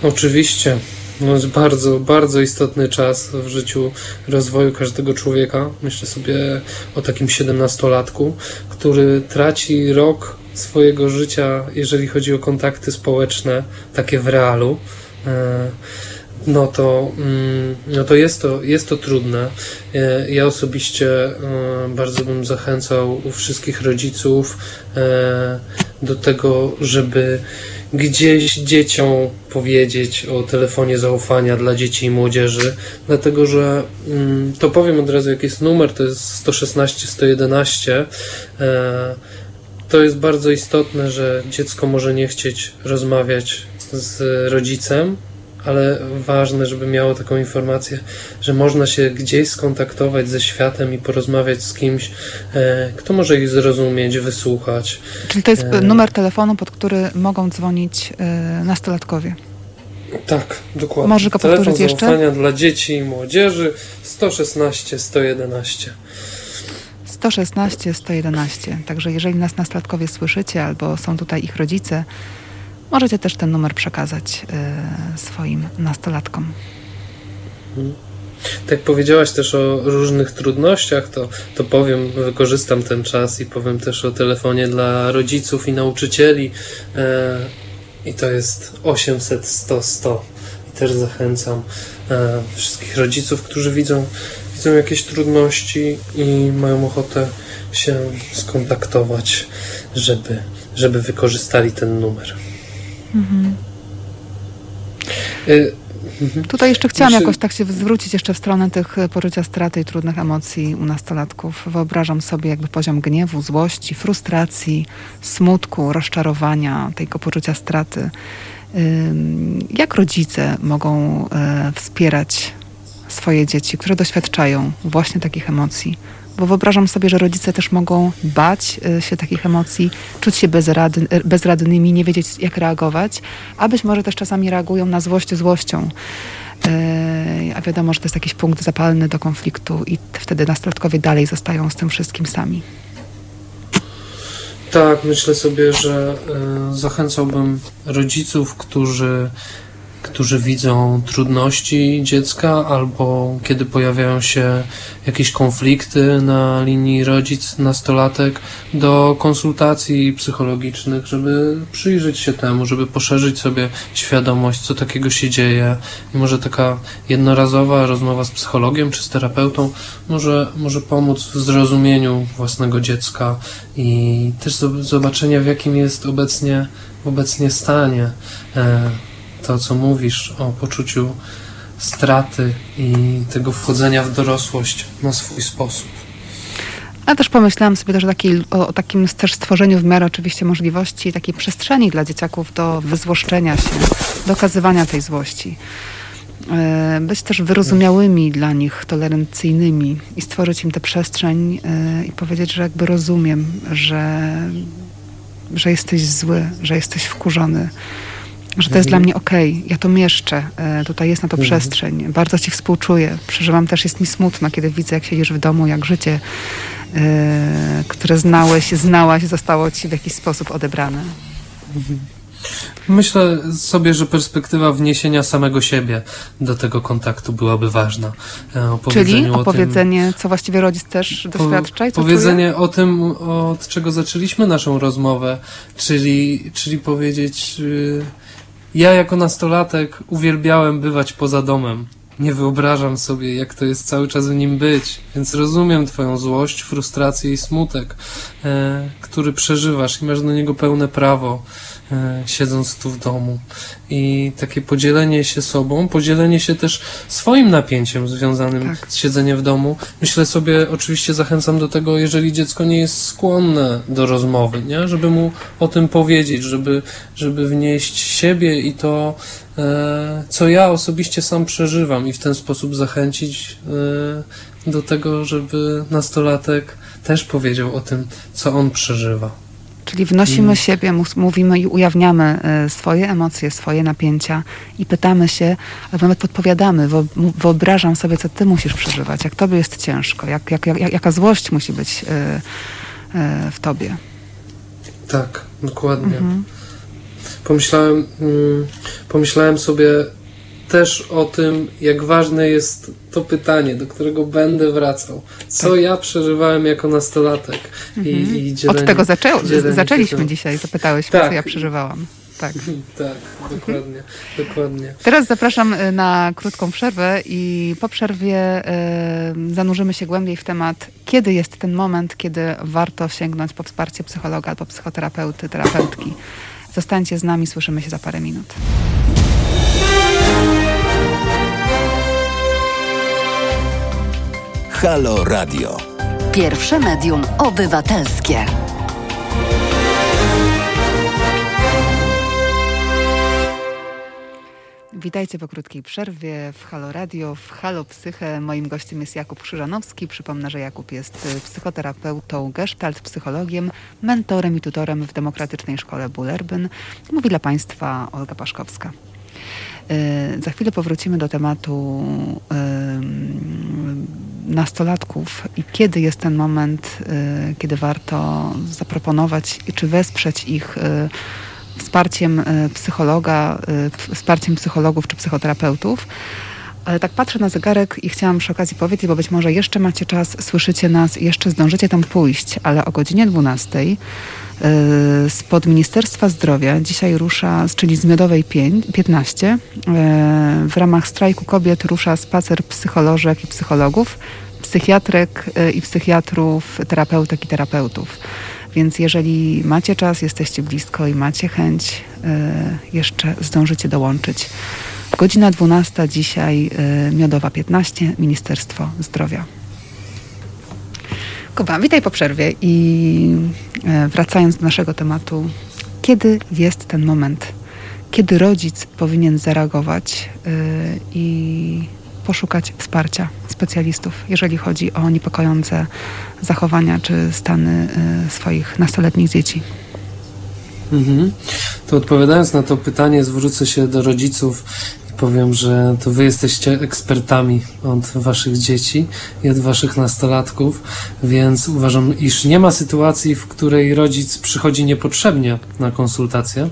Oczywiście. Jest bardzo, bardzo istotny czas w życiu rozwoju każdego człowieka. Myślę sobie o takim siedemnastolatku, który traci rok swojego życia, jeżeli chodzi o kontakty społeczne, takie w realu. E, No to, mm, no to jest to, jest to trudne. E, Ja osobiście e, bardzo bym zachęcał wszystkich rodziców do tego, żeby gdzieś dzieciom powiedzieć o telefonie zaufania dla dzieci i młodzieży, dlatego że mm, to powiem od razu, jaki jest numer, to jest 116 111. E, to jest bardzo istotne, że dziecko może nie chcieć rozmawiać z rodzicem, ale ważne, żeby miało taką informację, że można się gdzieś skontaktować ze światem i porozmawiać z kimś, e, kto może ich zrozumieć, wysłuchać.
Czyli to jest
E.
numer telefonu, pod który mogą dzwonić e, nastolatkowie.
Tak, dokładnie.
Może go
Telefon
powtórzyć jeszcze?
zaufania dla dzieci i młodzieży 116 111.
116 111. Także jeżeli nas nastolatkowie słyszycie albo są tutaj ich rodzice, możecie też ten numer przekazać e, swoim nastolatkom.
Tak powiedziałaś też o różnych trudnościach, to, to powiem, wykorzystam ten czas i powiem też o telefonie dla rodziców i nauczycieli. E, I to jest 800 100 100. I też zachęcam e, wszystkich rodziców, którzy widzą, widzą jakieś trudności i mają ochotę się skontaktować, żeby, żeby wykorzystali ten numer. E,
Tutaj jeszcze chciałam
Myślę-
jakoś tak się zwrócić jeszcze w stronę tych e, poczucia straty i trudnych emocji u nastolatków. Wyobrażam sobie jakby poziom gniewu, złości, frustracji, smutku, rozczarowania, tego poczucia straty. Jak rodzice mogą e, wspierać swoje dzieci, które doświadczają właśnie takich emocji? Bo wyobrażam sobie, że rodzice też mogą bać e, się takich emocji, czuć się bezrady, e, bezradnymi, nie wiedzieć jak reagować, a być może też czasami reagują na złość złością. E, A wiadomo, że to jest jakiś punkt zapalny do konfliktu i wtedy nastolatkowie dalej zostają z tym wszystkim sami.
Tak, myślę sobie, że zachęcałbym rodziców, którzy, którzy widzą trudności dziecka albo kiedy pojawiają się jakieś konflikty na linii rodzic-nastolatek do konsultacji psychologicznych, żeby przyjrzeć się temu, żeby poszerzyć sobie świadomość, co takiego się dzieje i może taka jednorazowa rozmowa z psychologiem czy z terapeutą może, może pomóc w zrozumieniu własnego dziecka i też zob- zobaczenia, w jakim jest obecnie, obecnie stanie. To, co mówisz o poczuciu straty i tego wchodzenia w dorosłość na swój sposób.
Ale też pomyślałam sobie też o, takiej, o takim też stworzeniu w miarę oczywiście możliwości takiej przestrzeni dla dzieciaków do wyzłoszczenia się, do okazywania tej złości. E, Być też wyrozumiałymi dla nich, tolerancyjnymi i stworzyć im tę przestrzeń e, i powiedzieć, że jakby rozumiem, że, że jesteś zły, że jesteś wkurzony, że to jest dla mnie okej, ja to mieszczę, e, tutaj jest na to
Mhm.
przestrzeń, bardzo ci współczuję, przeżywam też, jest mi smutno, kiedy widzę, jak siedzisz w domu, jak życie, e, które znałeś, znałaś, zostało ci w jakiś sposób odebrane.
Myślę sobie, że perspektywa wniesienia samego siebie do tego kontaktu byłaby ważna. E,
Czyli
powiedzeniu o tym-
opowiedzenie, co właściwie rodzic też doświadcza i co
Powiedzenie o tym, od czego zaczęliśmy naszą rozmowę, czyli, czyli powiedzieć, y, ja jako nastolatek uwielbiałem bywać poza domem. nie wyobrażam sobie, jak to jest cały czas w nim być, więc rozumiem Twoją złość, frustrację i smutek, e, który przeżywasz i masz do niego pełne prawo, siedząc tu w domu. I takie podzielenie się sobą, podzielenie się też swoim napięciem związanym
Tak.
z siedzeniem w domu. Myślę sobie, oczywiście zachęcam do tego, jeżeli dziecko nie jest skłonne do rozmowy, nie? żeby mu o tym powiedzieć, żeby, żeby wnieść siebie i to, e, co ja osobiście sam przeżywam i w ten sposób zachęcić e, do tego, żeby nastolatek też powiedział o tym, co on przeżywa.
Czyli wnosimy
Mm.
siebie, mówimy i ujawniamy y, swoje emocje, swoje napięcia i pytamy się, albo nawet podpowiadamy, wyobrażam sobie, co ty musisz przeżywać, jak tobie jest ciężko, jak, jak, jak, jaka złość musi być y, y, w tobie.
Tak, dokładnie.
Mhm.
Pomyślałem, mm, pomyślałem sobie też o tym, jak ważne jest to pytanie, do którego będę wracał. Co
Tak.
ja przeżywałem jako nastolatek? I, i dzielenie,
Od tego zaczę- zaczęliśmy
tym.
dzisiaj, zapytałeś
Tak.
co ja przeżywałam. Tak.
Tak, dokładnie, <laughs> dokładnie.
Teraz zapraszam y, na krótką przerwę i po przerwie y, zanurzymy się głębiej w temat, kiedy jest ten moment, kiedy warto sięgnąć po wsparcie psychologa albo psychoterapeuty, terapeutki. Zostańcie z nami, słyszymy się za parę minut.
Halo Radio.
Pierwsze medium obywatelskie.
Witajcie po krótkiej przerwie w Halo Radio, w Halo Psyche. Moim gościem jest Jakub Krzyżanowski. Przypomnę, że Jakub jest y, psychoterapeutą, gestalt, psychologiem, mentorem i tutorem w Demokratycznej Szkole Bullerbyn. Mówi dla Państwa Olga Paszkowska. Y, Za chwilę powrócimy do tematu ym, nastolatków i kiedy jest ten moment, y, kiedy warto zaproponować czy wesprzeć ich y, wsparciem y, psychologa, wsparciem psychologów czy psychoterapeutów. Ale tak patrzę na zegarek i chciałam przy okazji powiedzieć, bo być może jeszcze macie czas, słyszycie nas, jeszcze zdążycie tam pójść, ale o godzinie 12 y, spod Ministerstwa Zdrowia dzisiaj rusza, czyli z Miodowej pię- 15, y, w ramach strajku kobiet rusza spacer psycholożek i psychologów, psychiatrek y, i psychiatrów, terapeutek i terapeutów. Więc jeżeli macie czas, jesteście blisko i macie chęć, y, jeszcze zdążycie dołączyć. Godzina 12 dzisiaj, y, Miodowa 15, Ministerstwo Zdrowia. Kuba, witaj po przerwie i wracając do naszego tematu, kiedy jest ten moment, kiedy rodzic powinien zareagować y, i poszukać wsparcia specjalistów, jeżeli chodzi o niepokojące zachowania czy stany y, swoich nastoletnich dzieci?
Mhm. To odpowiadając na to pytanie, zwrócę się do rodziców powiem, że to wy jesteście ekspertami od waszych dzieci i od waszych nastolatków, więc uważam, iż nie ma sytuacji, w której rodzic przychodzi niepotrzebnie na konsultację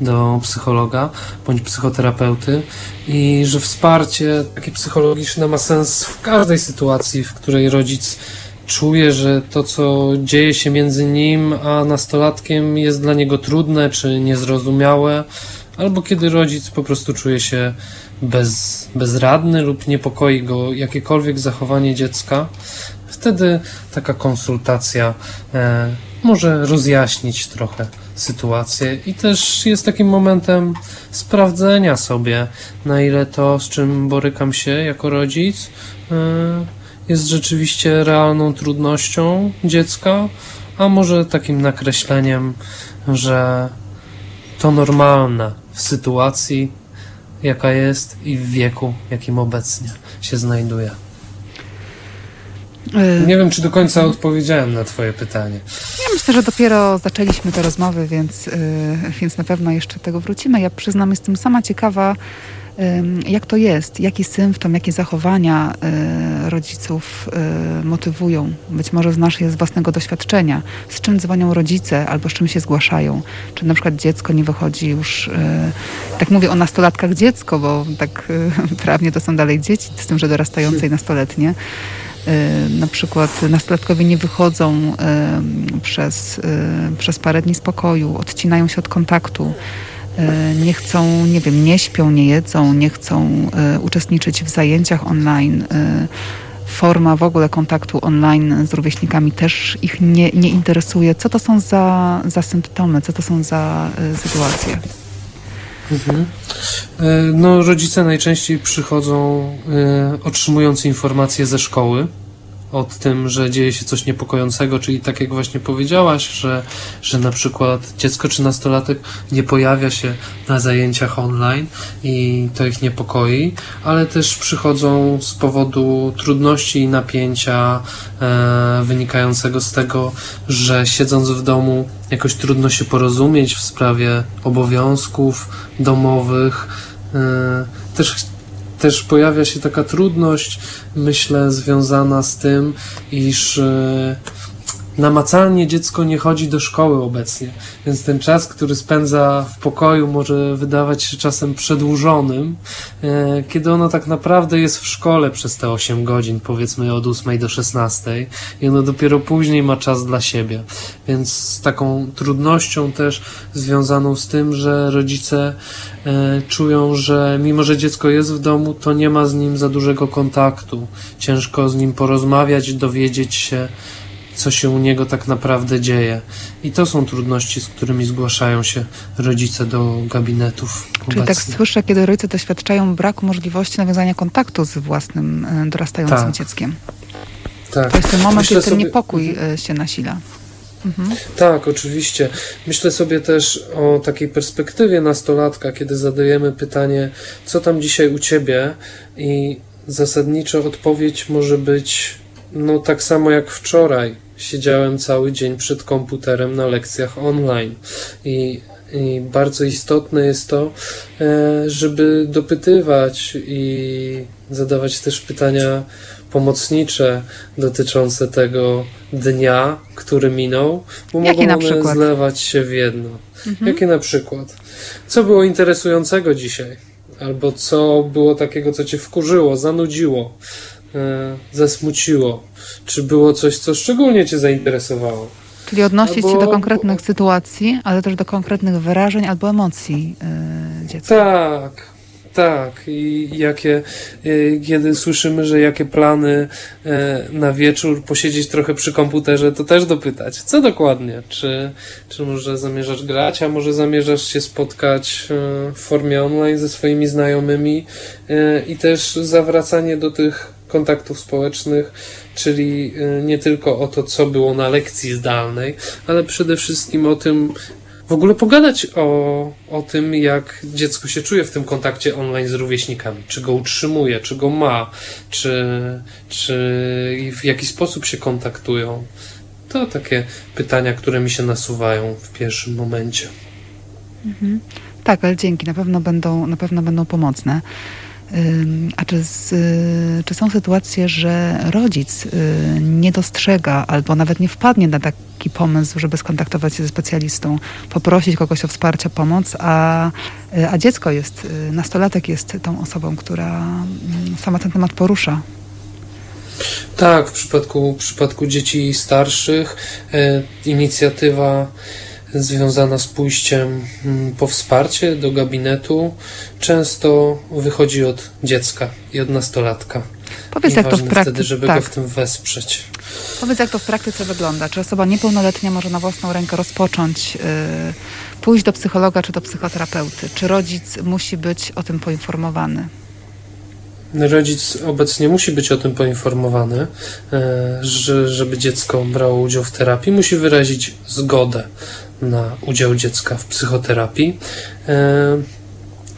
do psychologa bądź psychoterapeuty i że wsparcie takie psychologiczne ma sens w każdej sytuacji, w której rodzic czuje, że to, co dzieje się między nim a nastolatkiem, jest dla niego trudne czy niezrozumiałe, albo kiedy rodzic po prostu czuje się bez, bezradny lub niepokoi go jakiekolwiek zachowanie dziecka, wtedy taka konsultacja e, może rozjaśnić trochę sytuację. I też jest takim momentem sprawdzenia sobie, na ile to, z czym borykam się jako rodzic, e, jest rzeczywiście realną trudnością dziecka, a może takim nakreśleniem, że to normalne w sytuacji, jaka jest i w wieku, jakim obecnie się znajduje.
Y,
Nie wiem, czy do końca odpowiedziałem na Twoje pytanie.
Ja myślę, że dopiero zaczęliśmy te rozmowy, więc, y, więc na pewno jeszcze tego wrócimy. Ja przyznam, jestem sama ciekawa, jak to jest, jaki symptom, jakie zachowania y, rodziców y, motywują. Być może znasz je z własnego doświadczenia. Z czym dzwonią rodzice albo z czym się zgłaszają. Czy na przykład dziecko nie wychodzi już, y, tak mówię o nastolatkach dziecko, bo tak <laughs> prawnie to są dalej dzieci, z tym, że dorastające i nastoletnie. Na przykład nastolatkowie nie wychodzą przez, przez parę dni z pokoju, odcinają się od kontaktu, e, nie chcą, nie wiem, nie śpią, nie jedzą, nie chcą e, uczestniczyć w zajęciach online. E, forma w ogóle kontaktu online z rówieśnikami też ich nie, nie interesuje. Co to są za, za symptomy, co to są za sytuacje?
Mhm. No, rodzice najczęściej przychodzą otrzymując informacje ze szkoły od tym, że dzieje się coś niepokojącego, czyli tak jak właśnie powiedziałaś, że, że na przykład dziecko czy nastolatek nie pojawia się na zajęciach online i to ich niepokoi, ale też przychodzą z powodu trudności i napięcia e, wynikającego z tego, że siedząc w domu jakoś trudno się porozumieć w sprawie obowiązków domowych. E, też też pojawia się taka trudność, myślę, związana z tym, iż e, namacalnie dziecko nie chodzi do szkoły obecnie, więc ten czas, który spędza w pokoju, może wydawać się czasem przedłużonym, e, kiedy ono tak naprawdę jest w szkole przez te 8 godzin, powiedzmy od 8 do 16 i ono dopiero później ma czas dla siebie. Więc z taką trudnością też związaną z tym, że rodzice e, czują, że mimo, że dziecko jest w domu, to nie ma z nim za dużego kontaktu. Ciężko z nim porozmawiać, dowiedzieć się, co się u niego tak naprawdę dzieje. I to są trudności, z którymi zgłaszają się rodzice do gabinetów.
Czyli tak obecnie. tak słyszę, kiedy rodzice doświadczają braku możliwości nawiązania kontaktu z własnym e, dorastającym tak. dzieckiem. Tak. To jest ten moment, Myślę kiedy ten sobie... niepokój mhm. e, się nasila.
Mhm. Tak, oczywiście. Myślę sobie też o takiej perspektywie nastolatka, kiedy zadajemy pytanie, co tam dzisiaj u ciebie, i zasadniczo odpowiedź może być no tak samo jak wczoraj. Siedziałem cały dzień przed komputerem na lekcjach online i, i bardzo istotne jest to, e, żeby dopytywać i zadawać też pytania pomocnicze dotyczące tego dnia, który minął, bo Jakie mogą one zlewać się w jedno. Mhm. Jakie na przykład? Co było interesującego dzisiaj? Albo co było takiego, co cię wkurzyło, zanudziło? E, zasmuciło? Czy było coś, co szczególnie Cię zainteresowało?
Czyli odnosić albo... się do konkretnych sytuacji, ale też do konkretnych wyrażeń albo emocji yy, dziecka.
Tak, tak. I jakie, yy, kiedy słyszymy, że jakie plany na wieczór posiedzieć trochę przy komputerze, to też dopytać. Co dokładnie? Czy, czy może zamierzasz grać, a może zamierzasz się spotkać w formie online ze swoimi znajomymi i też zawracanie do tych kontaktów społecznych, czyli y, nie tylko o to, co było na lekcji zdalnej, ale przede wszystkim o tym, w ogóle pogadać o, o tym, jak dziecko się czuje w tym kontakcie online z rówieśnikami. Czy go utrzymuje, czy go ma, czy, czy w jaki sposób się kontaktują. To takie pytania, które mi się nasuwają w pierwszym momencie.
Mhm. Tak, ale dzięki, na pewno będą, na pewno będą pomocne. A czy, z, y, czy są sytuacje, że rodzic y, nie dostrzega albo nawet nie wpadnie na taki pomysł, żeby skontaktować się ze specjalistą, poprosić kogoś o wsparcie, pomoc, a, y, a dziecko jest, nastolatek jest tą osobą, która mm, sama ten temat porusza?
Tak, w przypadku, w przypadku dzieci starszych inicjatywa związana z pójściem mm, po wsparcie do gabinetu często wychodzi od dziecka i od nastolatka.
Powiedz, jak to w praktyce.
wtedy, żeby tak. go w tym wesprzeć.
Powiedz, jak to w praktyce wygląda. Czy osoba niepełnoletnia może na własną rękę rozpocząć, yy, pójść do psychologa czy do psychoterapeuty? Czy rodzic musi być o tym poinformowany?
Rodzic obecnie musi być o tym poinformowany, e, że, żeby dziecko brało udział w terapii, musi wyrazić zgodę na udział dziecka w psychoterapii. E,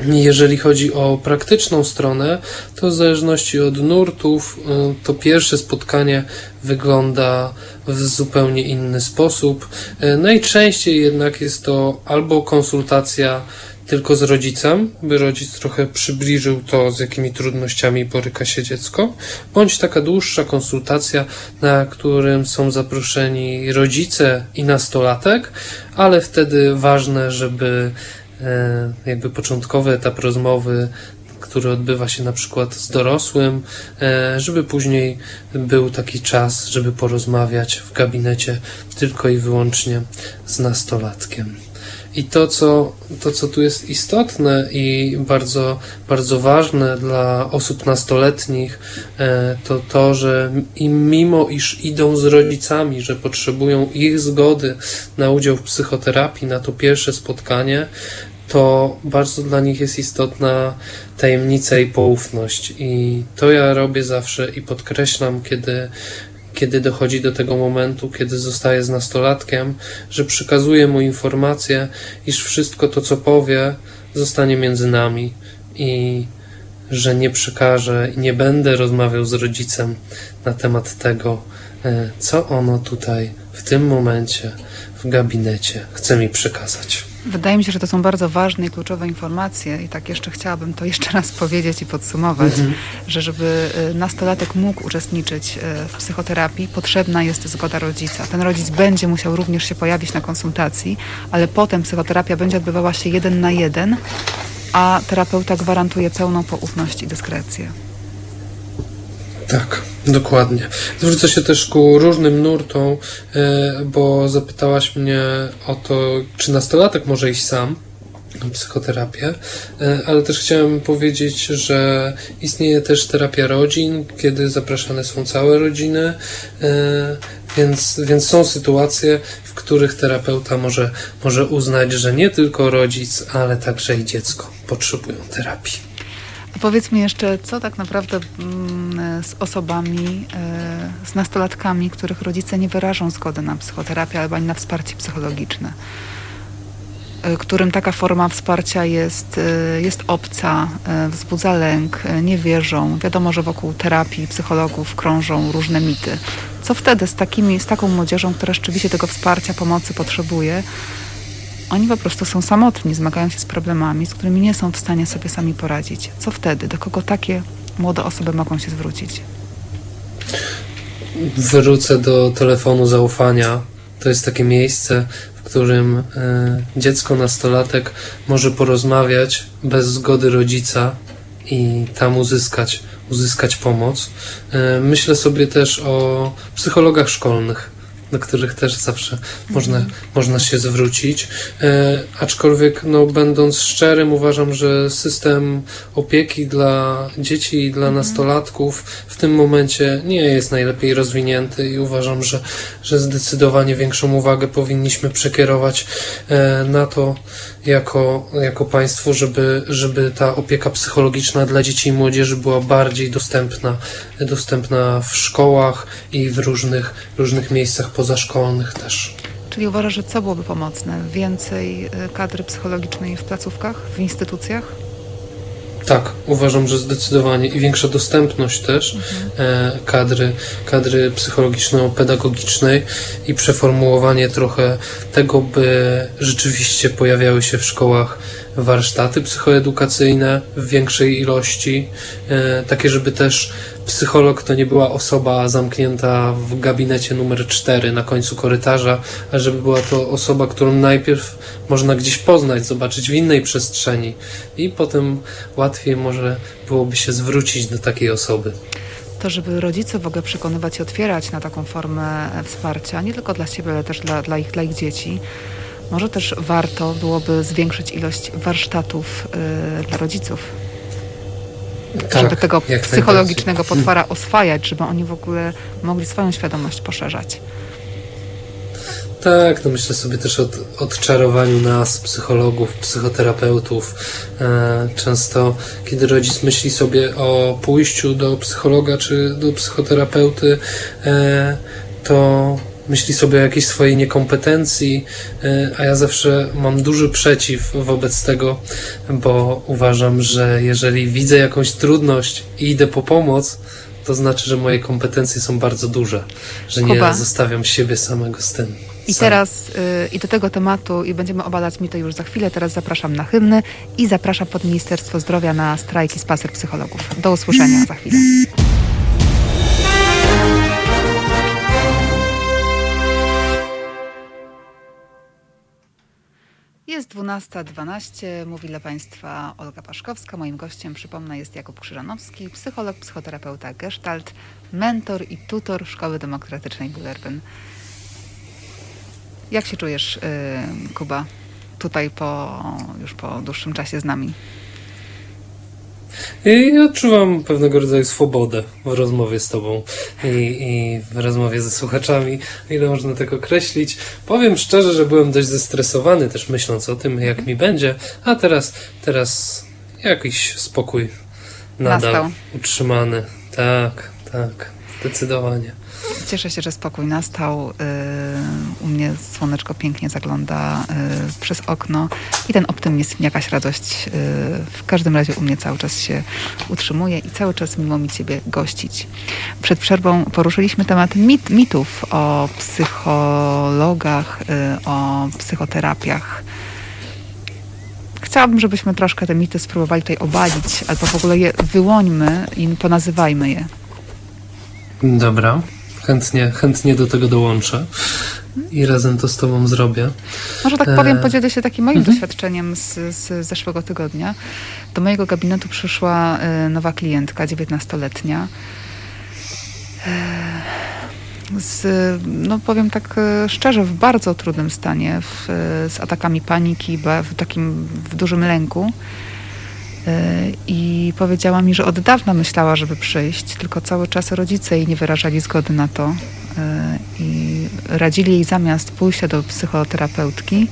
jeżeli chodzi o praktyczną stronę, to w zależności od nurtów, e, to pierwsze spotkanie wygląda w zupełnie inny sposób. E, najczęściej jednak jest to albo konsultacja tylko z rodzicem, by rodzic trochę przybliżył to, z jakimi trudnościami boryka się dziecko, bądź taka dłuższa konsultacja, na którym są zaproszeni rodzice i nastolatek, ale wtedy ważne, żeby e, jakby początkowy etap rozmowy który odbywa się na przykład z dorosłym, e, żeby później był taki czas, żeby porozmawiać w gabinecie tylko i wyłącznie z nastolatkiem. I to co, to, co tu jest istotne i bardzo, bardzo ważne dla osób nastoletnich, e, to to, że im mimo iż idą z rodzicami, że potrzebują ich zgody na udział w psychoterapii, na to pierwsze spotkanie, to bardzo dla nich jest istotna tajemnica i poufność. I to ja robię zawsze i podkreślam, kiedy, kiedy dochodzi do tego momentu, kiedy zostaje z nastolatkiem, że przekazuję mu informację, iż wszystko to, co powie, zostanie między nami i że nie przekażę i nie będę rozmawiał z rodzicem na temat tego, e, co ono tutaj w tym momencie w gabinecie chce mi przekazać.
Wydaje mi się, że to są bardzo ważne i kluczowe informacje i tak jeszcze chciałabym to jeszcze raz powiedzieć i podsumować, mhm. że żeby y, nastolatek mógł uczestniczyć y, w psychoterapii, potrzebna jest zgoda rodzica. Ten rodzic będzie musiał również się pojawić na konsultacji, ale potem psychoterapia będzie odbywała się jeden na jeden, a terapeuta gwarantuje pełną poufność i dyskrecję.
Tak, dokładnie. Zwrócę się też ku różnym nurtom, e, bo zapytałaś mnie o to, czy nastolatek może iść sam na psychoterapię, e, ale też chciałem powiedzieć, że istnieje też terapia rodzin, kiedy zapraszane są całe rodziny, e, więc, więc są sytuacje, w których terapeuta może, może uznać, że nie tylko rodzic, ale także i dziecko potrzebują terapii.
Powiedz mi jeszcze, co tak naprawdę mm, z osobami, e, z nastolatkami, których rodzice nie wyrażą zgody na psychoterapię albo ani na wsparcie psychologiczne, e, którym taka forma wsparcia jest, e, jest obca, wzbudza lęk, nie wierzą. Wiadomo, że wokół terapii psychologów krążą różne mity. Co wtedy z, takimi, z taką młodzieżą, która rzeczywiście tego wsparcia, pomocy potrzebuje? Oni po prostu są samotni, zmagają się z problemami, z którymi nie są w stanie sobie sami poradzić. Co wtedy? Do kogo takie młode osoby mogą się zwrócić?
Wrócę do telefonu zaufania. To jest takie miejsce, w którym y, dziecko, nastolatek może porozmawiać bez zgody rodzica i tam uzyskać, uzyskać pomoc. Y, myślę sobie też o psychologach szkolnych do których też zawsze można, można się zwrócić. E, aczkolwiek, no, będąc szczerym, uważam, że system opieki dla dzieci i dla mhm. nastolatków w tym momencie nie jest najlepiej rozwinięty i uważam, że, że zdecydowanie większą uwagę powinniśmy przekierować e, na to, jako, jako państwo, żeby, żeby ta opieka psychologiczna dla dzieci i młodzieży była bardziej dostępna, dostępna w szkołach i w różnych, różnych miejscach pozaszkolnych też.
Czyli uważasz, że co byłoby pomocne? Więcej y, kadry psychologicznej w placówkach, w instytucjach?
Tak, uważam, że zdecydowanie i większa dostępność też mhm. e, kadry, kadry psychologiczno-pedagogicznej i przeformułowanie trochę tego, by rzeczywiście pojawiały się w szkołach warsztaty psychoedukacyjne w większej ilości, e, takie, żeby też psycholog to nie była osoba zamknięta w gabinecie numer 4 na końcu korytarza, a żeby była to osoba, którą najpierw można gdzieś poznać, zobaczyć w innej przestrzeni i potem łatwiej może byłoby się zwrócić do takiej osoby
to, żeby rodzice w ogóle przekonywać i otwierać na taką formę wsparcia, nie tylko dla siebie, ale też dla, dla, ich, dla ich dzieci. Może też warto byłoby zwiększyć ilość warsztatów yy, dla rodziców tak, żeby tego psychologicznego potwora oswajać, żeby oni w ogóle mogli swoją świadomość poszerzać.
Tak, no myślę sobie też o odczarowaniu nas, psychologów, psychoterapeutów. E, często, kiedy rodzic myśli sobie o pójściu do psychologa czy do psychoterapeuty, e, to myśli sobie o jakiejś swojej niekompetencji, e, a ja zawsze mam duży przeciw wobec tego, bo uważam, że jeżeli widzę jakąś trudność i idę po pomoc, to znaczy, że moje kompetencje są bardzo duże, że Kuba. nie zostawiam siebie samego z tym.
I teraz yy, i do tego tematu i będziemy obalać mi to już za chwilę. Teraz zapraszam na hymny i zapraszam pod Ministerstwo Zdrowia na strajk i spacer psychologów. Do usłyszenia za chwilę. Jest 12.12, mówi dla Państwa Olga Paszkowska. Moim gościem, przypomnę, jest Jakub Krzyżanowski, psycholog, psychoterapeuta Gestalt, mentor i tutor Szkoły Demokratycznej Bullerbyn. Jak się czujesz, yy, Kuba? tutaj po, już po dłuższym czasie z nami?
I odczuwam pewnego rodzaju swobodę w rozmowie z Tobą i, i w rozmowie ze słuchaczami, ile można tak określić. Powiem szczerze, że byłem dość zestresowany też myśląc o tym, jak mi będzie, a teraz, teraz jakiś spokój nadal
Nastał.
utrzymany. Tak, tak, zdecydowanie.
Cieszę się, że spokój nastał. Yy, U mnie słoneczko pięknie zagląda yy, przez okno i ten optymizm, jakaś radość yy, w każdym razie u mnie cały czas się utrzymuje i cały czas miło mi Ciebie gościć. Przed przerwą poruszyliśmy temat mit, mitów o psychologach, o psychoterapiach. Chciałabym, żebyśmy troszkę te mity spróbowali tutaj obalić, albo w ogóle je wyłońmy i ponazywajmy je.
Dobra, chętnie, chętnie do tego dołączę i razem to z Tobą zrobię.
Może tak powiem,
E,
podzielę się takim moim
mhm.
doświadczeniem z, z zeszłego tygodnia. Do mojego gabinetu przyszła e, nowa klientka, 19-letnia. E, Z, no powiem tak szczerze, w bardzo trudnym stanie, w, z atakami paniki, w takim w dużym lęku. E, I powiedziała mi, że od dawna myślała, żeby przyjść, tylko cały czas rodzice jej nie wyrażali zgody na to. E, I radzili jej zamiast pójścia do psychoterapeutki,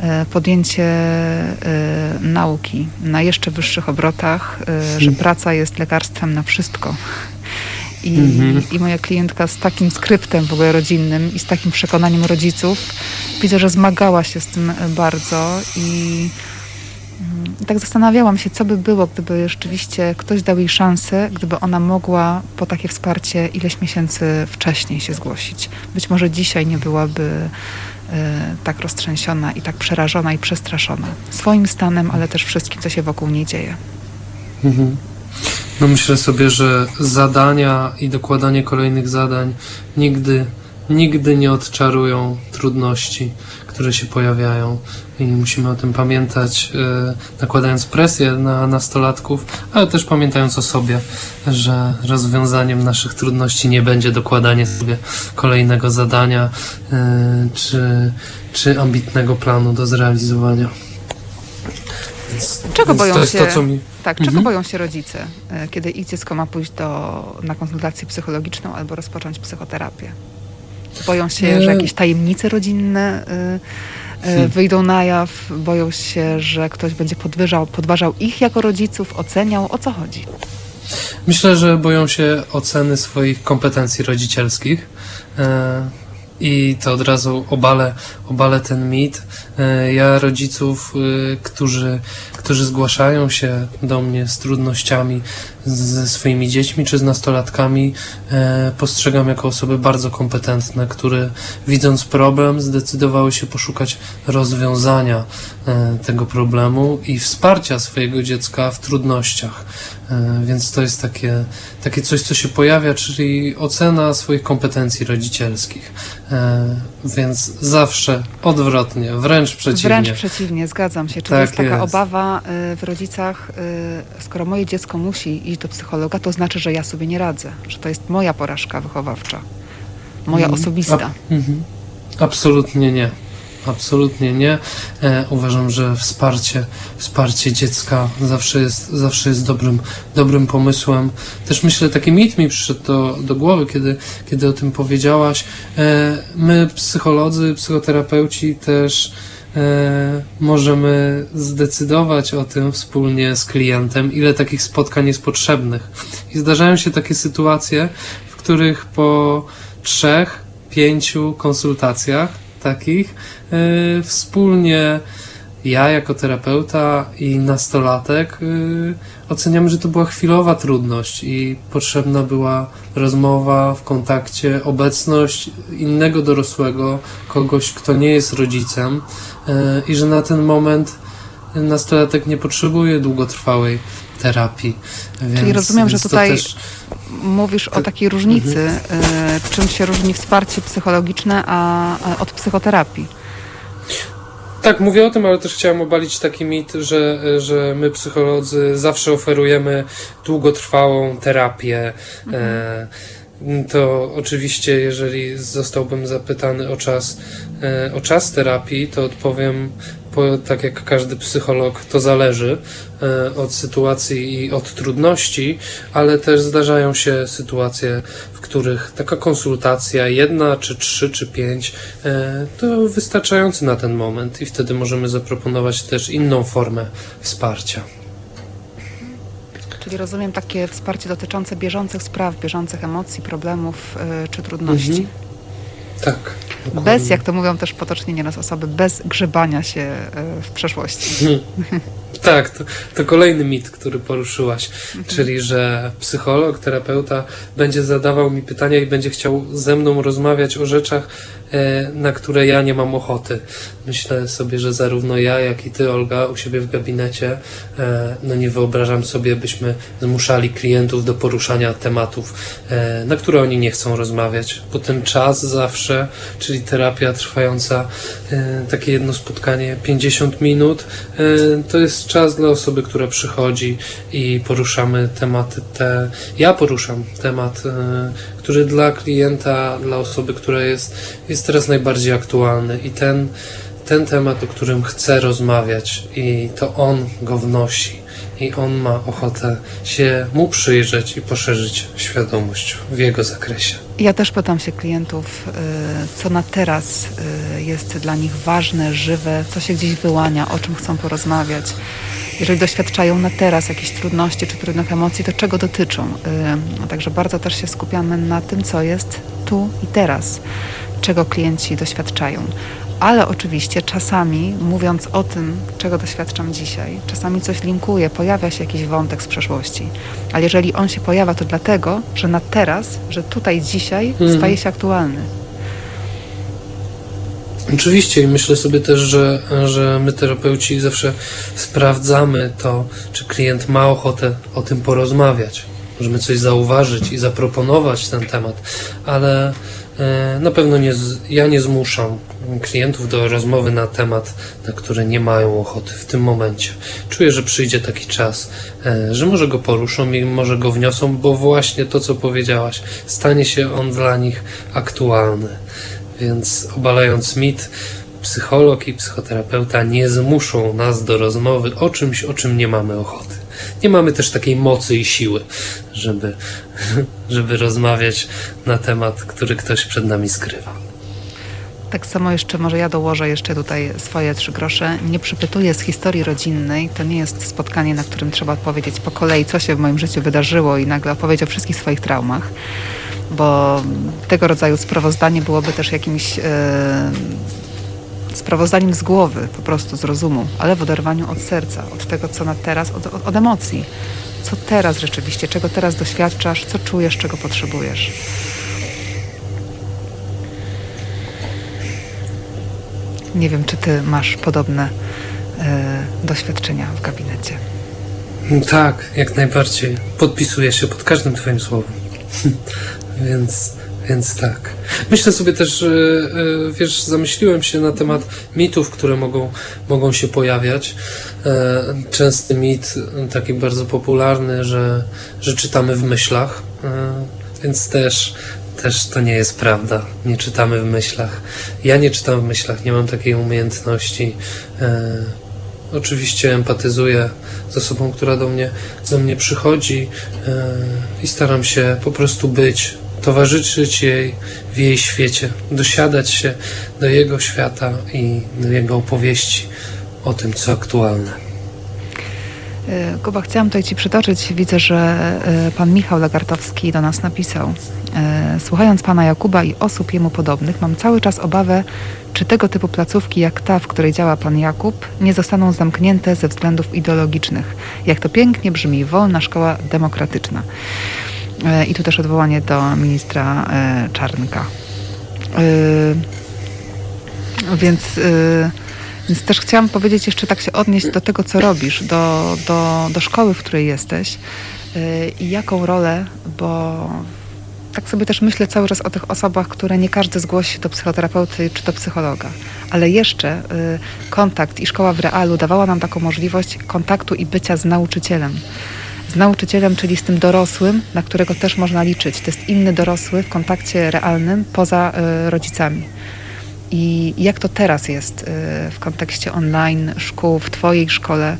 e, podjęcie nauki na jeszcze wyższych obrotach, że praca jest lekarstwem na wszystko. I,
Mhm.
I moja klientka z takim skryptem w ogóle rodzinnym i z takim przekonaniem rodziców, widzę, że zmagała się z tym bardzo i mm, tak zastanawiałam się, co by było, gdyby rzeczywiście ktoś dał jej szansę, gdyby ona mogła po takie wsparcie ileś miesięcy wcześniej się zgłosić. Być może dzisiaj nie byłaby e, tak roztrzęsiona i tak przerażona i przestraszona swoim stanem, ale też wszystkim, co się wokół niej dzieje.
Mhm. No myślę sobie, że zadania i dokładanie kolejnych zadań nigdy, nigdy nie odczarują trudności, które się pojawiają. I musimy o tym pamiętać, e, nakładając presję na nastolatków, ale też pamiętając o sobie, że rozwiązaniem naszych trudności nie będzie dokładanie sobie kolejnego zadania e, czy, czy ambitnego planu do zrealizowania. Więc,
Czego
więc
boją się-
to, mi
Tak, czego
Mhm.
boją się rodzice, e, kiedy ich dziecko ma pójść do, na konsultację psychologiczną albo rozpocząć psychoterapię? Boją się, że jakieś tajemnice rodzinne y, y,
Hmm.
wyjdą na jaw? Boją się, że ktoś będzie podwyżał, podważał ich jako rodziców, oceniał? O co chodzi?
Myślę, że boją się oceny swoich kompetencji rodzicielskich. E, I to od razu obalę, obalę ten mit. E, Ja rodziców, y, którzy, którzy zgłaszają się do mnie z trudnościami ze swoimi dziećmi czy z nastolatkami, e, postrzegam jako osoby bardzo kompetentne, które widząc problem zdecydowały się poszukać rozwiązania e, tego problemu i wsparcia swojego dziecka w trudnościach. E, Więc to jest takie, takie coś, co się pojawia, czyli ocena swoich kompetencji rodzicielskich. Więc zawsze odwrotnie, wręcz przeciwnie.
Wręcz przeciwnie, zgadzam się. Czy
Tak
jest taka
jest.
obawa y, w rodzicach, y, skoro moje dziecko musi iść do psychologa, to znaczy, że ja sobie nie radzę, że to jest moja porażka wychowawcza, moja
Mhm.
osobista.
A, mhm. Absolutnie nie. Absolutnie nie. E, uważam, że wsparcie, wsparcie dziecka zawsze jest, zawsze jest dobrym, dobrym pomysłem. Też myślę, taki mit mi przyszedł do, do głowy, kiedy, kiedy o tym powiedziałaś. E, my, psycholodzy, psychoterapeuci, też możemy zdecydować o tym wspólnie z klientem, ile takich spotkań jest potrzebnych. I zdarzają się takie sytuacje, w których po trzech, pięciu konsultacjach takich yy, wspólnie ja jako terapeuta i nastolatek yy, oceniamy, że to była chwilowa trudność i potrzebna była rozmowa w kontakcie, obecność innego dorosłego, kogoś, kto nie jest rodzicem yy, i że na ten moment nastolatek nie potrzebuje długotrwałej terapii. Więc,
rozumiem, że tutaj
też-
Mówisz o
Tak.
takiej różnicy, y, czym się różni wsparcie psychologiczne a, a od psychoterapii.
Tak, mówię o tym, ale też chciałem obalić taki mit, że, że my psycholodzy zawsze oferujemy długotrwałą terapię. E, to oczywiście, jeżeli zostałbym zapytany o czas, e, o czas terapii, to odpowiem po, tak jak każdy psycholog, to zależy e, od sytuacji i od trudności, ale też zdarzają się sytuacje, w których taka konsultacja, jedna, czy trzy, czy pięć, e, to wystarczający na ten moment i wtedy możemy zaproponować też inną formę wsparcia.
Czyli rozumiem takie wsparcie dotyczące bieżących spraw, bieżących emocji, problemów y, czy trudności.
Mhm. Tak.
Bez, jak to mówią też potocznie nieraz osoby, bez grzebania się y, w przeszłości. <laughs>
Tak, to, to kolejny mit, który poruszyłaś, czyli że psycholog, terapeuta będzie zadawał mi pytania i będzie chciał ze mną rozmawiać o rzeczach, e, na które ja nie mam ochoty. Myślę sobie, że zarówno ja, jak i ty, Olga, u siebie w gabinecie, e, no nie wyobrażam sobie, byśmy zmuszali klientów do poruszania tematów, e, na które oni nie chcą rozmawiać, bo ten czas zawsze, czyli terapia trwająca, e, takie jedno spotkanie 50 minut, e, to jest czas dla osoby, która przychodzi i poruszamy tematy te. Ja poruszam temat, e, który dla klienta, dla osoby, która jest, jest teraz najbardziej aktualny i ten, ten temat, o którym chcę rozmawiać i to on go wnosi i on ma ochotę się mu przyjrzeć i poszerzyć świadomość w jego zakresie.
Ja też pytam się klientów, y, co na teraz y, jest dla nich ważne, żywe, co się gdzieś wyłania, o czym chcą porozmawiać. Jeżeli doświadczają na teraz jakichś trudności czy trudnych emocji, to czego dotyczą? Także bardzo też się skupiamy na tym, co jest tu i teraz, czego klienci doświadczają. Ale oczywiście czasami, mówiąc o tym, czego doświadczam dzisiaj, czasami coś linkuje, pojawia się jakiś wątek z przeszłości. Ale jeżeli on się pojawia, to dlatego, że na teraz, że tutaj dzisiaj
Mhm.
staje się aktualny.
Oczywiście i myślę sobie też, że, że my terapeuci zawsze sprawdzamy to, czy klient ma ochotę o tym porozmawiać. Możemy coś zauważyć i zaproponować ten temat, ale e, na pewno nie, ja nie zmuszam klientów do rozmowy na temat, na który nie mają ochoty w tym momencie. Czuję, że przyjdzie taki czas, e, że może go poruszą i może go wniosą, bo właśnie to, co powiedziałaś, stanie się on dla nich aktualny. Więc obalając mit, psycholog i psychoterapeuta nie zmuszą nas do rozmowy o czymś, o czym nie mamy ochoty. Nie mamy też takiej mocy i siły, żeby, <laughs> żeby rozmawiać na temat, który ktoś przed nami skrywa.
Tak samo jeszcze może ja dołożę jeszcze tutaj swoje trzy grosze. Nie przypytuję z historii rodzinnej. To nie jest spotkanie, na którym trzeba odpowiedzieć po kolei, co się w moim życiu wydarzyło i nagle opowiedzieć o wszystkich swoich traumach. Bo tego rodzaju sprawozdanie byłoby też jakimś e, sprawozdaniem z głowy, po prostu z rozumu, ale w oderwaniu od serca, od tego, co na teraz, od, od, od emocji. Co teraz rzeczywiście, czego teraz doświadczasz, co czujesz, czego potrzebujesz. Nie wiem, czy ty masz podobne e, doświadczenia w gabinecie.
Tak, jak najbardziej. Podpisuję się pod każdym Twoim słowem. <laughs> więc, więc tak. Myślę sobie też, że e, wiesz, zamyśliłem się na temat mitów, które mogą, mogą się pojawiać. E, Częsty mit, e, taki bardzo popularny, że, że czytamy w myślach, e, więc też, też to nie jest prawda. Nie czytamy w myślach. Ja nie czytam w myślach, nie mam takiej umiejętności. E, Oczywiście empatyzuję z osobą, która do mnie, do mnie przychodzi e, i staram się po prostu być, towarzyszyć jej w jej świecie, dosiadać się do jego świata i do jego opowieści o tym, co aktualne.
E, Kuba, chciałam tutaj Ci przytoczyć. Widzę, że e, pan Michał Lagartowski do nas napisał. e, Słuchając pana Jakuba i osób jemu podobnych, mam cały czas obawę, czy tego typu placówki jak ta, w której działa pan Jakub, nie zostaną zamknięte ze względów ideologicznych. Jak to pięknie brzmi, wolna szkoła demokratyczna. E, I tu też odwołanie do ministra e, Czarnka. E, Więc, więc też chciałam powiedzieć, jeszcze tak się odnieść do tego, co robisz, do, do, do szkoły, w której jesteś i jaką rolę, bo tak sobie też myślę cały czas o tych osobach, które nie każdy zgłosi się do psychoterapeuty czy do psychologa, ale jeszcze kontakt i szkoła w realu dawała nam taką możliwość kontaktu i bycia z nauczycielem. Z nauczycielem, czyli z tym dorosłym, na którego też można liczyć. To jest inny dorosły w kontakcie realnym poza y, rodzicami. I jak to teraz jest w kontekście online szkół, w Twojej szkole?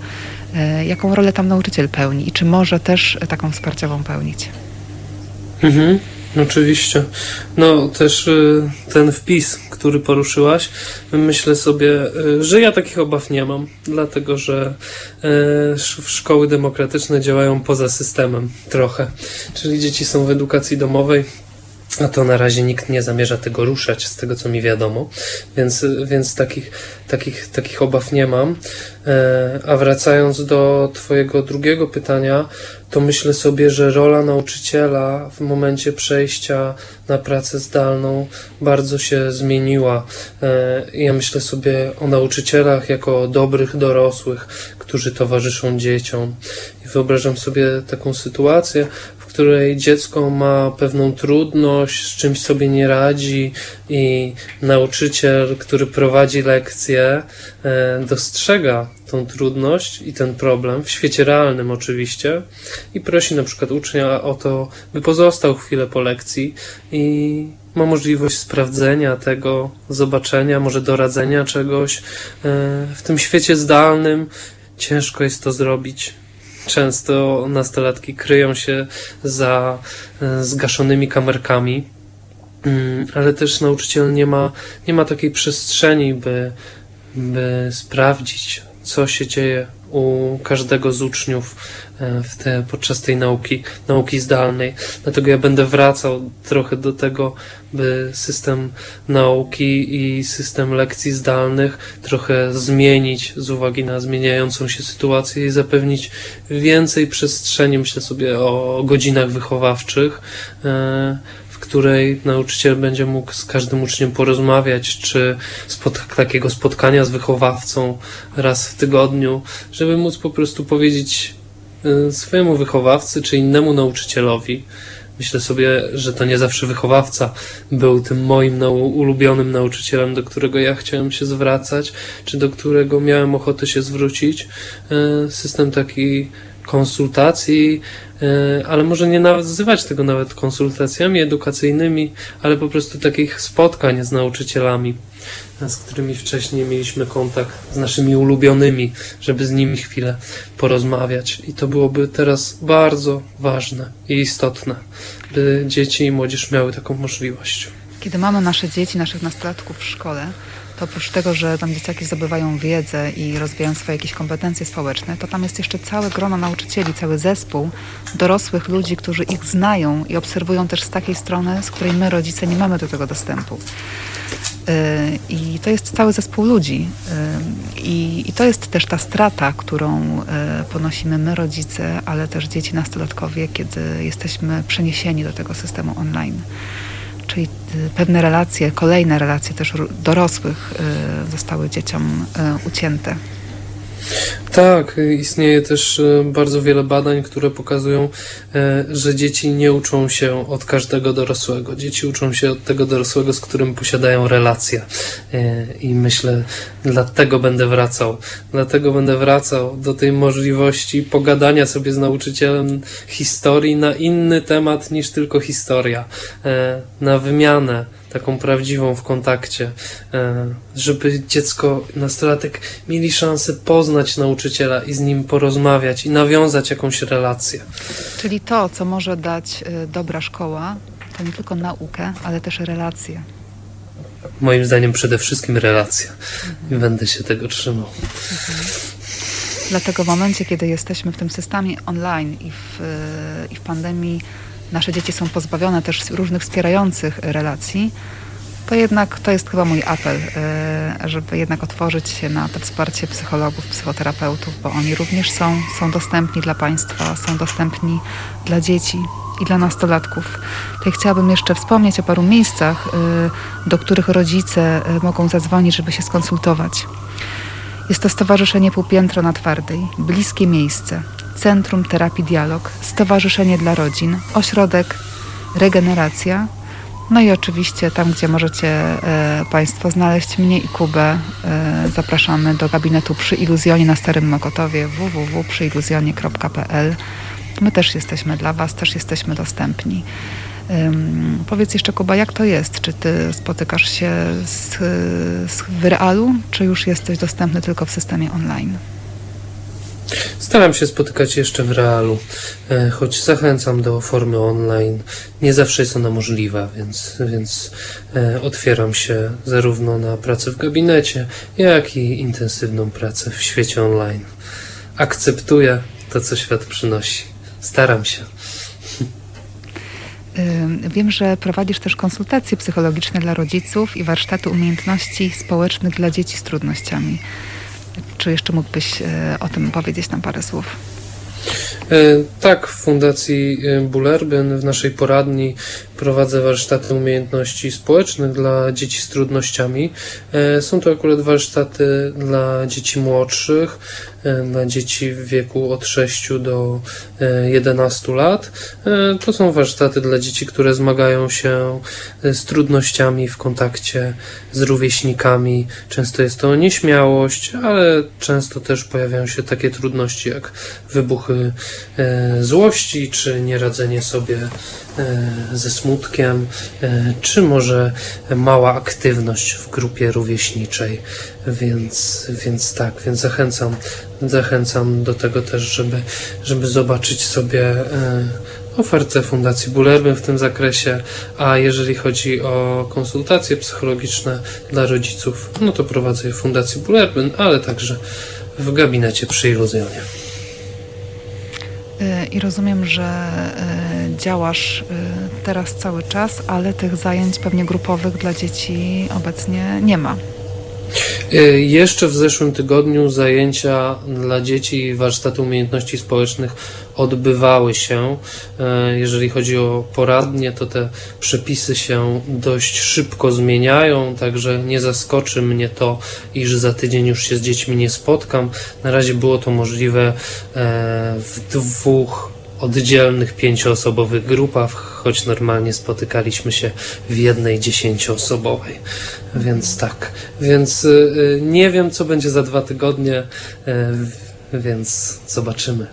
Jaką rolę tam nauczyciel pełni i czy może też taką wsparciową pełnić?
Mhm. Oczywiście. No też y, ten wpis, który poruszyłaś, myślę sobie, y, że ja takich obaw nie mam, dlatego że y, szkoły demokratyczne działają poza systemem trochę. Czyli dzieci są w edukacji domowej, a to na razie nikt nie zamierza tego ruszać, z tego co mi wiadomo, więc, więc takich, takich, takich obaw nie mam. E, a wracając do Twojego drugiego pytania, to myślę sobie, że rola nauczyciela w momencie przejścia na pracę zdalną bardzo się zmieniła. E, ja myślę sobie o nauczycielach jako dobrych dorosłych, którzy towarzyszą dzieciom. I wyobrażam sobie taką sytuację, której dziecko ma pewną trudność, z czymś sobie nie radzi i nauczyciel, który prowadzi lekcję, e, dostrzega tą trudność i ten problem w świecie realnym oczywiście i prosi na przykład ucznia o to, by pozostał chwilę po lekcji i ma możliwość sprawdzenia tego, zobaczenia, może doradzenia czegoś. E, w tym świecie zdalnym ciężko jest to zrobić Często nastolatki kryją się za e, zgaszonymi kamerkami, mm, ale też nauczyciel nie ma, nie ma takiej przestrzeni, by, by sprawdzić, co się dzieje u każdego z uczniów e, w te, podczas tej nauki, nauki zdalnej. Dlatego ja będę wracał trochę do tego, by system nauki i system lekcji zdalnych trochę zmienić z uwagi na zmieniającą się sytuację i zapewnić więcej przestrzeni, myślę sobie o godzinach wychowawczych, e, której nauczyciel będzie mógł z każdym uczniem porozmawiać, czy spot takiego spotkania z wychowawcą raz w tygodniu, żeby móc po prostu powiedzieć y, swojemu wychowawcy czy innemu nauczycielowi. Myślę sobie, że to nie zawsze wychowawca był tym moim nau ulubionym nauczycielem, do którego ja chciałem się zwracać, czy do którego miałem ochotę się zwrócić. Y, system taki konsultacji, e, ale może nie nazywać tego nawet konsultacjami edukacyjnymi, ale po prostu takich spotkań z nauczycielami, z którymi wcześniej mieliśmy kontakt, z naszymi ulubionymi, żeby z nimi chwilę porozmawiać. I to byłoby teraz bardzo ważne i istotne, by dzieci i młodzież miały taką możliwość.
Kiedy mamy nasze dzieci, naszych nastolatków w szkole, to oprócz tego, że tam dzieciaki zdobywają wiedzę i rozwijają swoje jakieś kompetencje społeczne, to tam jest jeszcze całe grono nauczycieli, cały zespół dorosłych ludzi, którzy ich znają i obserwują też z takiej strony, z której my, rodzice, nie mamy do tego dostępu. Y, I to jest cały zespół ludzi. Y, I, I, to jest też ta strata, którą y, ponosimy my, rodzice, ale też dzieci nastolatkowie, kiedy jesteśmy przeniesieni do tego systemu online czyli y, pewne relacje, kolejne relacje też dorosłych y, zostały dzieciom y, ucięte.
Tak, istnieje też e, bardzo wiele badań, które pokazują, e, że dzieci nie uczą się od każdego dorosłego. Dzieci uczą się od tego dorosłego, z którym posiadają relacje. I myślę, dlatego będę wracał. Dlatego będę wracał do tej możliwości pogadania sobie z nauczycielem historii na inny temat niż tylko historia. Na wymianę taką prawdziwą w kontakcie, e, żeby dziecko, nastolatek mieli szansę poznać nauczyciela i z nim porozmawiać i nawiązać jakąś relację.
Czyli to, co może dać e, dobra szkoła, to nie tylko naukę, ale też relacje.
Moim zdaniem przede wszystkim relacja. I będę się tego trzymał. Mhm.
Dlatego w momencie, kiedy jesteśmy w tym systemie online i w, e, i w pandemii, nasze dzieci są pozbawione też różnych wspierających relacji, to jednak to jest chyba mój apel, e, żeby jednak otworzyć się na to wsparcie psychologów, psychoterapeutów, bo oni również są, są dostępni dla państwa, są dostępni dla dzieci i dla nastolatków. Tutaj chciałabym jeszcze wspomnieć o paru miejscach, e, do których rodzice e, mogą zadzwonić, żeby się skonsultować. Jest to Stowarzyszenie Półpiętro na Twardej, Bliskie Miejsce, Centrum Terapii Dialog, Stowarzyszenie dla Rodzin, Ośrodek Regeneracja, no i oczywiście tam, gdzie możecie e, Państwo znaleźć mnie i Kubę, e, zapraszamy do gabinetu przy Iluzjonie na Starym Mokotowie www.przyiluzjonie.pl. My też jesteśmy dla Was, też jesteśmy dostępni. Ym, powiedz jeszcze, Kuba, jak to jest? Czy ty spotykasz się z, z, w realu, czy już jesteś dostępny tylko w systemie online?
Staram się spotykać jeszcze w realu, e, choć zachęcam do formy online. Nie zawsze jest ona możliwa, więc, więc e, otwieram się zarówno na pracę w gabinecie, jak i intensywną pracę w świecie online. Akceptuję to, co świat przynosi. Staram się.
Ym, Wiem, że prowadzisz też konsultacje psychologiczne dla rodziców i warsztaty umiejętności społecznych dla dzieci z trudnościami. Czy jeszcze mógłbyś e, o tym powiedzieć nam parę słów?
E, Tak, w Fundacji e, Bullerbyn w naszej poradni prowadzę warsztaty umiejętności społecznych dla dzieci z trudnościami. Są to akurat warsztaty dla dzieci młodszych, e, dla dzieci w wieku od 6 do e, 11 lat. E, To są warsztaty dla dzieci, które zmagają się e, z trudnościami w kontakcie z rówieśnikami. Często jest to nieśmiałość, ale często też pojawiają się takie trudności jak wybuchy e, złości, czy nieradzenie sobie e, ze smutkiem, e, czy może mała aktywność w grupie rówieśniczej. Więc, więc tak, więc zachęcam, zachęcam do tego też, żeby, żeby zobaczyć sobie e, ofertę Fundacji Bullerbyn w tym zakresie, a jeżeli chodzi o konsultacje psychologiczne dla rodziców, no to prowadzę je w Fundacji Bullerbyn, ale także w gabinecie przy Iluzjonie.
Y, I rozumiem, że y, działasz teraz cały czas, ale tych zajęć pewnie grupowych dla dzieci obecnie nie ma.
E, Jeszcze w zeszłym tygodniu zajęcia dla dzieci i warsztaty umiejętności społecznych odbywały się. E, Jeżeli chodzi o poradnie, to te przepisy się dość szybko zmieniają, także nie zaskoczy mnie to, iż za tydzień już się z dziećmi nie spotkam. Na razie było to możliwe e, w dwóch oddzielnych pięcioosobowych grupach, choć normalnie spotykaliśmy się w jednej dziesięcioosobowej. Więc tak. Więc y, y, nie wiem, co będzie za dwa tygodnie, y, więc zobaczymy.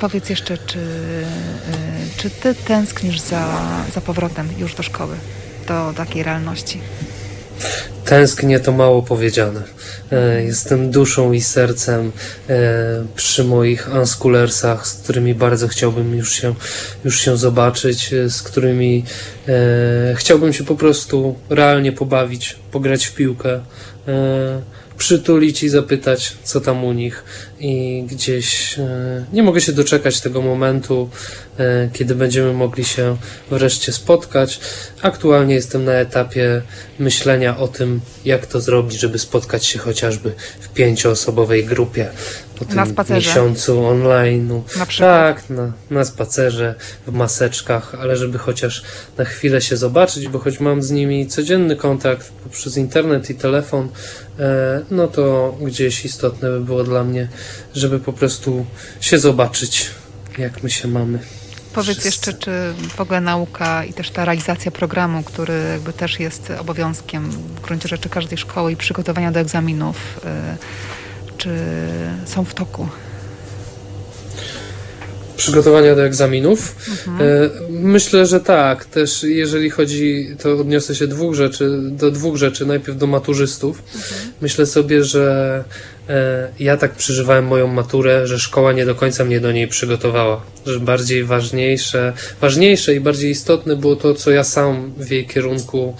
Powiedz jeszcze, czy, czy ty tęsknisz za, za powrotem już do szkoły, do takiej realności?
Tęsknię to mało powiedziane. E, Jestem duszą i sercem e, przy moich unschulersach, z którymi bardzo chciałbym już się, już się zobaczyć, e, z którymi chciałbym się po prostu realnie pobawić, pograć w piłkę, przytulić i zapytać, co tam u nich. I gdzieś nie mogę się doczekać tego momentu, kiedy będziemy mogli się wreszcie spotkać. Aktualnie jestem na etapie myślenia o tym, jak to zrobić, żeby spotkać się chociażby w pięcioosobowej grupie po tym
Na spacerze.
miesiącu online.
Na przykład.
Tak, na, na spacerze, w maseczkach, ale żeby chociaż na chwilę się zobaczyć, bo choć mam z nimi codzienny kontakt poprzez internet i telefon, e, no to gdzieś istotne by było dla mnie, żeby po prostu się zobaczyć, jak my się mamy.
Powiedz
Wszyscy.
jeszcze, czy w ogóle nauka i też ta realizacja programu, który jakby też jest obowiązkiem w gruncie rzeczy każdej szkoły i przygotowania do egzaminów, y, czy są w toku?
Przygotowania do egzaminów.
Mhm.
E, Myślę, że tak. Też jeżeli chodzi, to odniosę się dwóch rzeczy, do dwóch rzeczy. Najpierw do maturzystów. Myślę sobie, że ja tak przeżywałem moją maturę, że szkoła nie do końca mnie do niej przygotowała. Że bardziej ważniejsze, ważniejsze i bardziej istotne było to, co ja sam w jej kierunku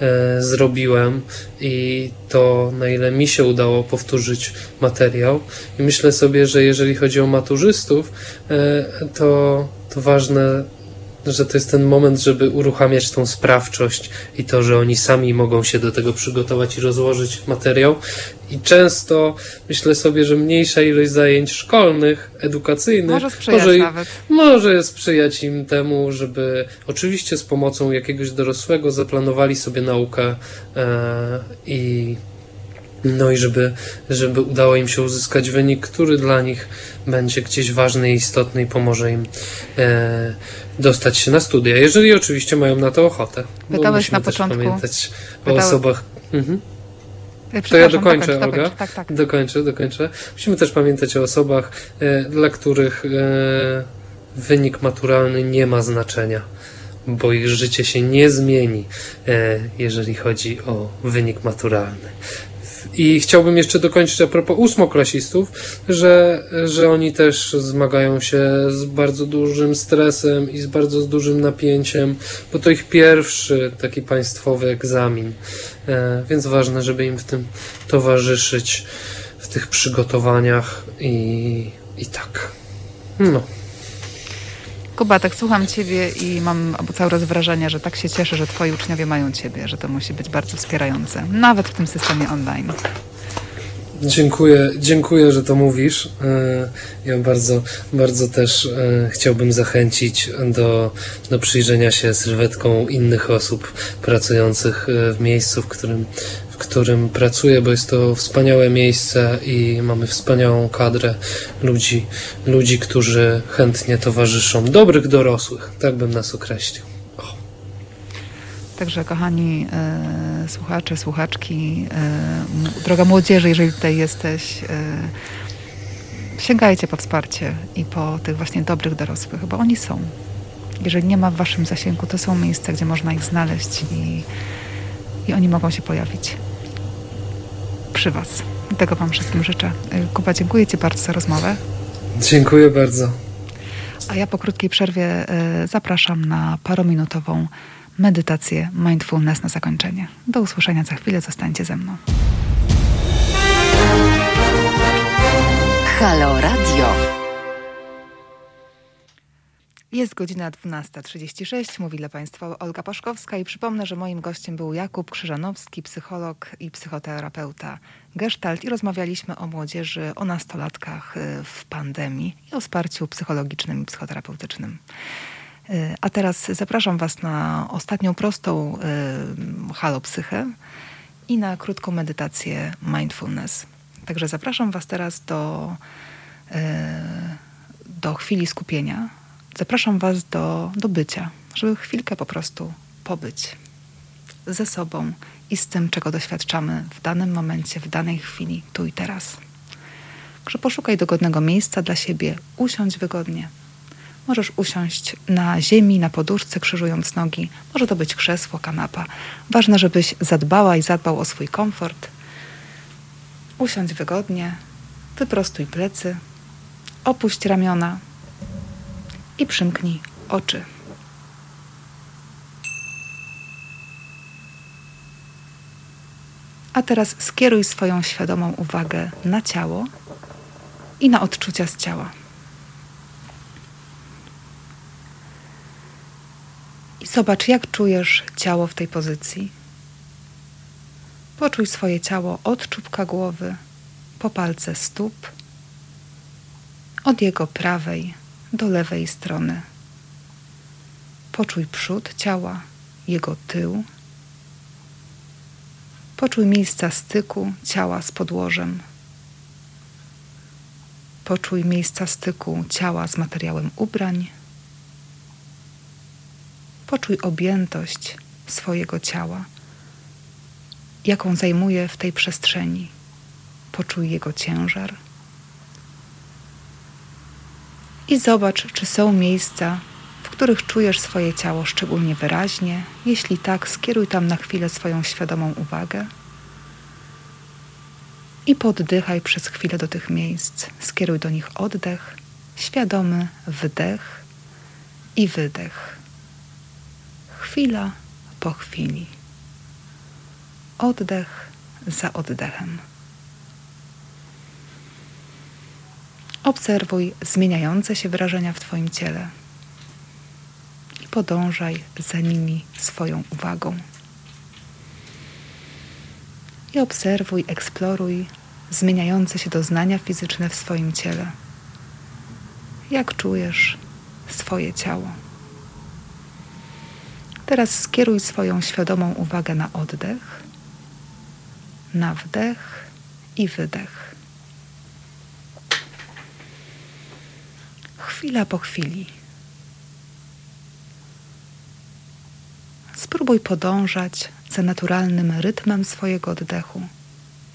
e, zrobiłem i to, na ile mi się udało powtórzyć materiał. I myślę sobie, że jeżeli chodzi o maturzystów, e, to, to ważne, że to jest ten moment, żeby uruchamiać tą sprawczość i to, że oni sami mogą się do tego przygotować i rozłożyć materiał. I często myślę sobie, że mniejsza ilość zajęć szkolnych, edukacyjnych,
Może sprzyjać
może,
nawet.
może sprzyjać im temu, żeby oczywiście z pomocą jakiegoś dorosłego zaplanowali sobie naukę e, i no i żeby, żeby udało im się uzyskać wynik, który dla nich będzie gdzieś ważny i istotny i pomoże im e, dostać się na studia, jeżeli oczywiście mają na to ochotę.
Pytałeś
musimy
na
też
początku-
pamiętać o
pytałeś-
osobach. Mhm. To ja dokończę,
dokończ,
Olga.
dokończ. Tak, tak.
Dokończę, dokończę. Musimy też pamiętać o osobach, e, dla których e, wynik maturalny nie ma znaczenia, bo ich życie się nie zmieni, e, jeżeli chodzi o wynik maturalny. I chciałbym jeszcze dokończyć a propos ósmoklasistów, że, że oni też zmagają się z bardzo dużym stresem i z bardzo dużym napięciem, bo to ich pierwszy taki państwowy egzamin. E, więc ważne, żeby im w tym towarzyszyć, w tych przygotowaniach i, i tak. No.
Kuba, tak słucham Ciebie i mam cały raz wrażenie, że tak się cieszę, że Twoi uczniowie mają Ciebie, że to musi być bardzo wspierające, nawet w tym systemie online.
Dziękuję, dziękuję, że to mówisz. E, Ja bardzo, bardzo też e, chciałbym zachęcić do, do przyjrzenia się sylwetką innych osób pracujących e, w miejscu, w którym, którym pracuję, bo jest to wspaniałe miejsce i mamy wspaniałą kadrę ludzi, ludzi, którzy chętnie towarzyszą, dobrych dorosłych, tak bym nas określił. O.
Także kochani e, słuchacze, słuchaczki, e, droga młodzieży, jeżeli tutaj jesteś, e, sięgajcie po wsparcie i po tych właśnie dobrych dorosłych, bo oni są. Jeżeli nie ma w waszym zasięgu, to są miejsca, gdzie można ich znaleźć i, i oni mogą się pojawić przy was. I Tego wam wszystkim życzę. E, Kuba, dziękuję ci bardzo za rozmowę.
Dziękuję bardzo.
A ja po krótkiej przerwie e, zapraszam na parominutową medytację mindfulness na zakończenie. Do usłyszenia za chwilę, zostańcie ze mną.
Halo Radio.
Jest godzina 12.36, mówi dla Państwa Olga Paszkowska i przypomnę, że moim gościem był Jakub Krzyżanowski, psycholog i psychoterapeuta Gestalt i rozmawialiśmy o młodzieży, o nastolatkach y, w pandemii i o wsparciu psychologicznym i psychoterapeutycznym. Y, A teraz zapraszam Was na ostatnią prostą y, halo psychę i na krótką medytację mindfulness. Także zapraszam Was teraz do, do chwili skupienia. Zapraszam Was do, do bycia, żeby chwilkę po prostu pobyć ze sobą i z tym, czego doświadczamy w danym momencie, w danej chwili, tu i teraz. Także poszukaj dogodnego miejsca dla siebie, usiądź wygodnie. Możesz usiąść na ziemi, na poduszce, krzyżując nogi. Może to być krzesło, kanapa. Ważne, żebyś zadbała i zadbał o swój komfort. Usiądź wygodnie, wyprostuj plecy, opuść ramiona i przymknij oczy. A teraz skieruj swoją świadomą uwagę na ciało i na odczucia z ciała. I zobacz, jak czujesz ciało w tej pozycji. Poczuj swoje ciało od czubka głowy po palce stóp, od jego prawej do lewej strony. Poczuj przód ciała, jego tył. Poczuj miejsca styku ciała z podłożem. Poczuj miejsca styku ciała z materiałem ubrań. Poczuj objętość swojego ciała, jaką zajmuje w tej przestrzeni. Poczuj jego ciężar. I zobacz, czy są miejsca, w których czujesz swoje ciało szczególnie wyraźnie. Jeśli tak, skieruj tam na chwilę swoją świadomą uwagę. I poddychaj przez chwilę do tych miejsc. Skieruj do nich oddech, świadomy wdech i wydech. Chwila po chwili. Oddech za oddechem. Obserwuj zmieniające się wrażenia w Twoim ciele i podążaj za nimi swoją uwagą. I obserwuj, eksploruj zmieniające się doznania fizyczne w swoim ciele. Jak czujesz swoje ciało? Teraz skieruj swoją świadomą uwagę na oddech, na wdech i wydech. Chwila po chwili. Spróbuj podążać za naturalnym rytmem swojego oddechu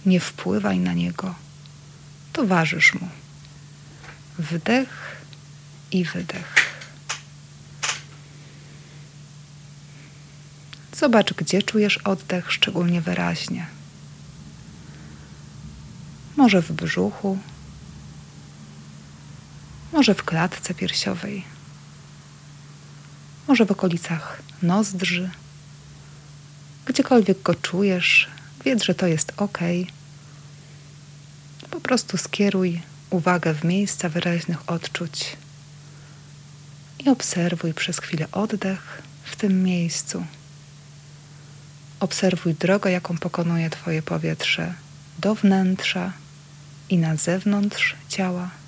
Nie wpływaj na niego. Towarzysz mu. Wdech i wydech. Zobacz, gdzie czujesz oddech szczególnie wyraźnie. Może w brzuchu, może w klatce piersiowej, może w okolicach nozdrzy. Gdziekolwiek go czujesz, wiedz, że to jest ok. Po prostu skieruj uwagę w miejsca wyraźnych odczuć i obserwuj przez chwilę oddech w tym miejscu. Obserwuj drogę, jaką pokonuje Twoje powietrze do wnętrza i na zewnątrz ciała.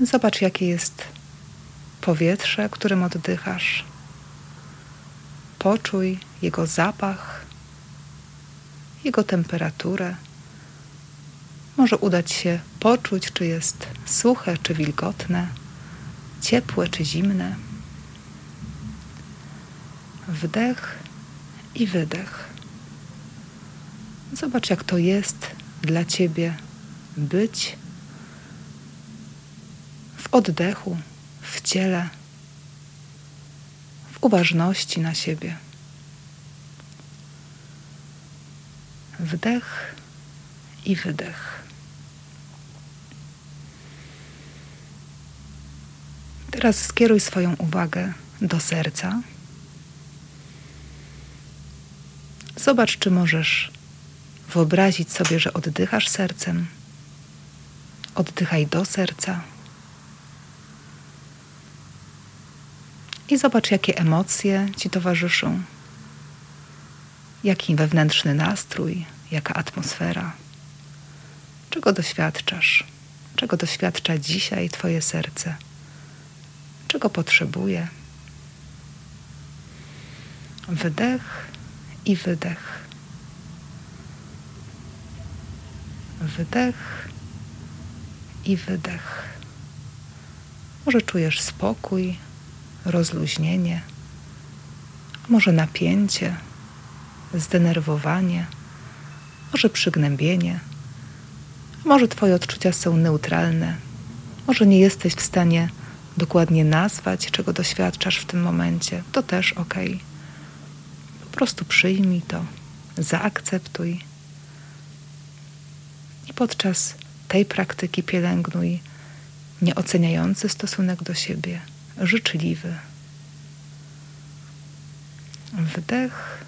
Zobacz, jakie jest powietrze, którym oddychasz. Poczuj jego zapach, jego temperaturę. Może udać się poczuć, czy jest suche, czy wilgotne, ciepłe, czy zimne. Wdech i wydech. Zobacz, jak to jest dla ciebie być w oddechu, w ciele, w uważności na siebie. Wdech i wydech. Teraz skieruj swoją uwagę do serca. Zobacz, czy możesz wyobrazić sobie, że oddychasz sercem. Oddychaj do serca. I zobacz, jakie emocje ci towarzyszą. Jaki wewnętrzny nastrój, jaka atmosfera. Czego doświadczasz? Czego doświadcza dzisiaj Twoje serce? Czego potrzebuje? Wdech i wydech. Wydech i wydech. Może czujesz spokój, rozluźnienie, może napięcie, zdenerwowanie, może przygnębienie, może Twoje odczucia są neutralne, może nie jesteś w stanie dokładnie nazwać, czego doświadczasz w tym momencie. To też ok. Po prostu przyjmij to, zaakceptuj i podczas tej praktyki pielęgnuj nieoceniający stosunek do siebie życzliwy. Wdech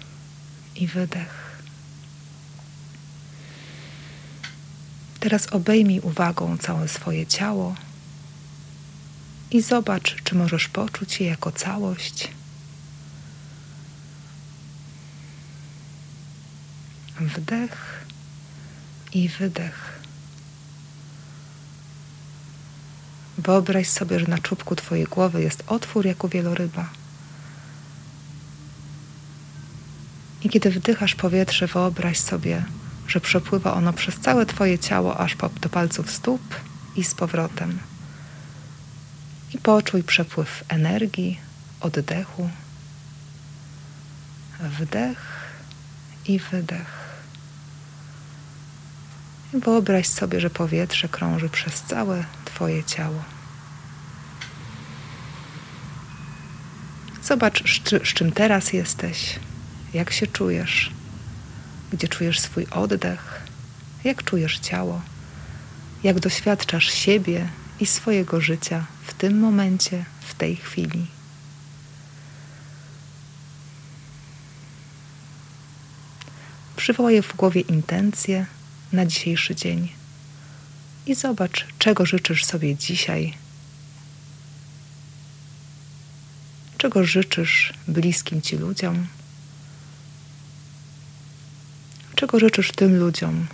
i wydech. Teraz obejmij uwagą całe swoje ciało i zobacz, czy możesz poczuć je jako całość. Wdech i wydech. Wyobraź sobie, że na czubku Twojej głowy jest otwór jak u wieloryba. I kiedy wdychasz powietrze, wyobraź sobie, że przepływa ono przez całe Twoje ciało aż do palców stóp i z powrotem. I poczuj przepływ energii, oddechu. Wdech i wydech. I wyobraź sobie, że powietrze krąży przez całe Twoje ciało. Zobacz, z czym teraz jesteś, jak się czujesz, gdzie czujesz swój oddech, jak czujesz ciało, jak doświadczasz siebie i swojego życia w tym momencie, w tej chwili. Przywołaj w głowie intencje na dzisiejszy dzień i zobacz, czego życzysz sobie dzisiaj. Czego życzysz bliskim ci ludziom? Czego życzysz tym ludziom,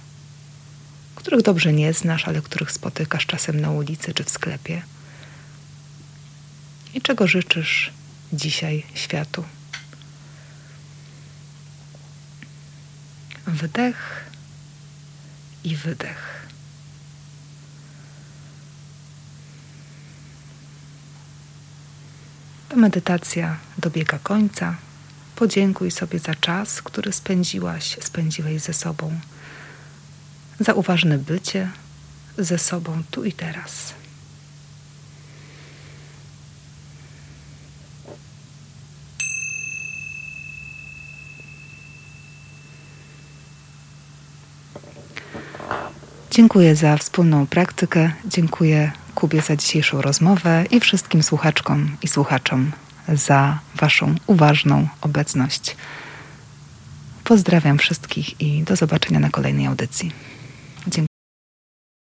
których dobrze nie znasz, ale których spotykasz czasem na ulicy czy w sklepie? I czego życzysz dzisiaj światu? Wdech i wydech. Ta medytacja dobiega końca. Podziękuj sobie za czas, który spędziłaś, spędziłeś ze sobą. Za uważne bycie ze sobą tu i teraz. Dziękuję za wspólną praktykę, dziękuję Kubie za dzisiejszą rozmowę i wszystkim słuchaczkom i słuchaczom za Waszą uważną obecność. Pozdrawiam wszystkich i do zobaczenia na kolejnej audycji.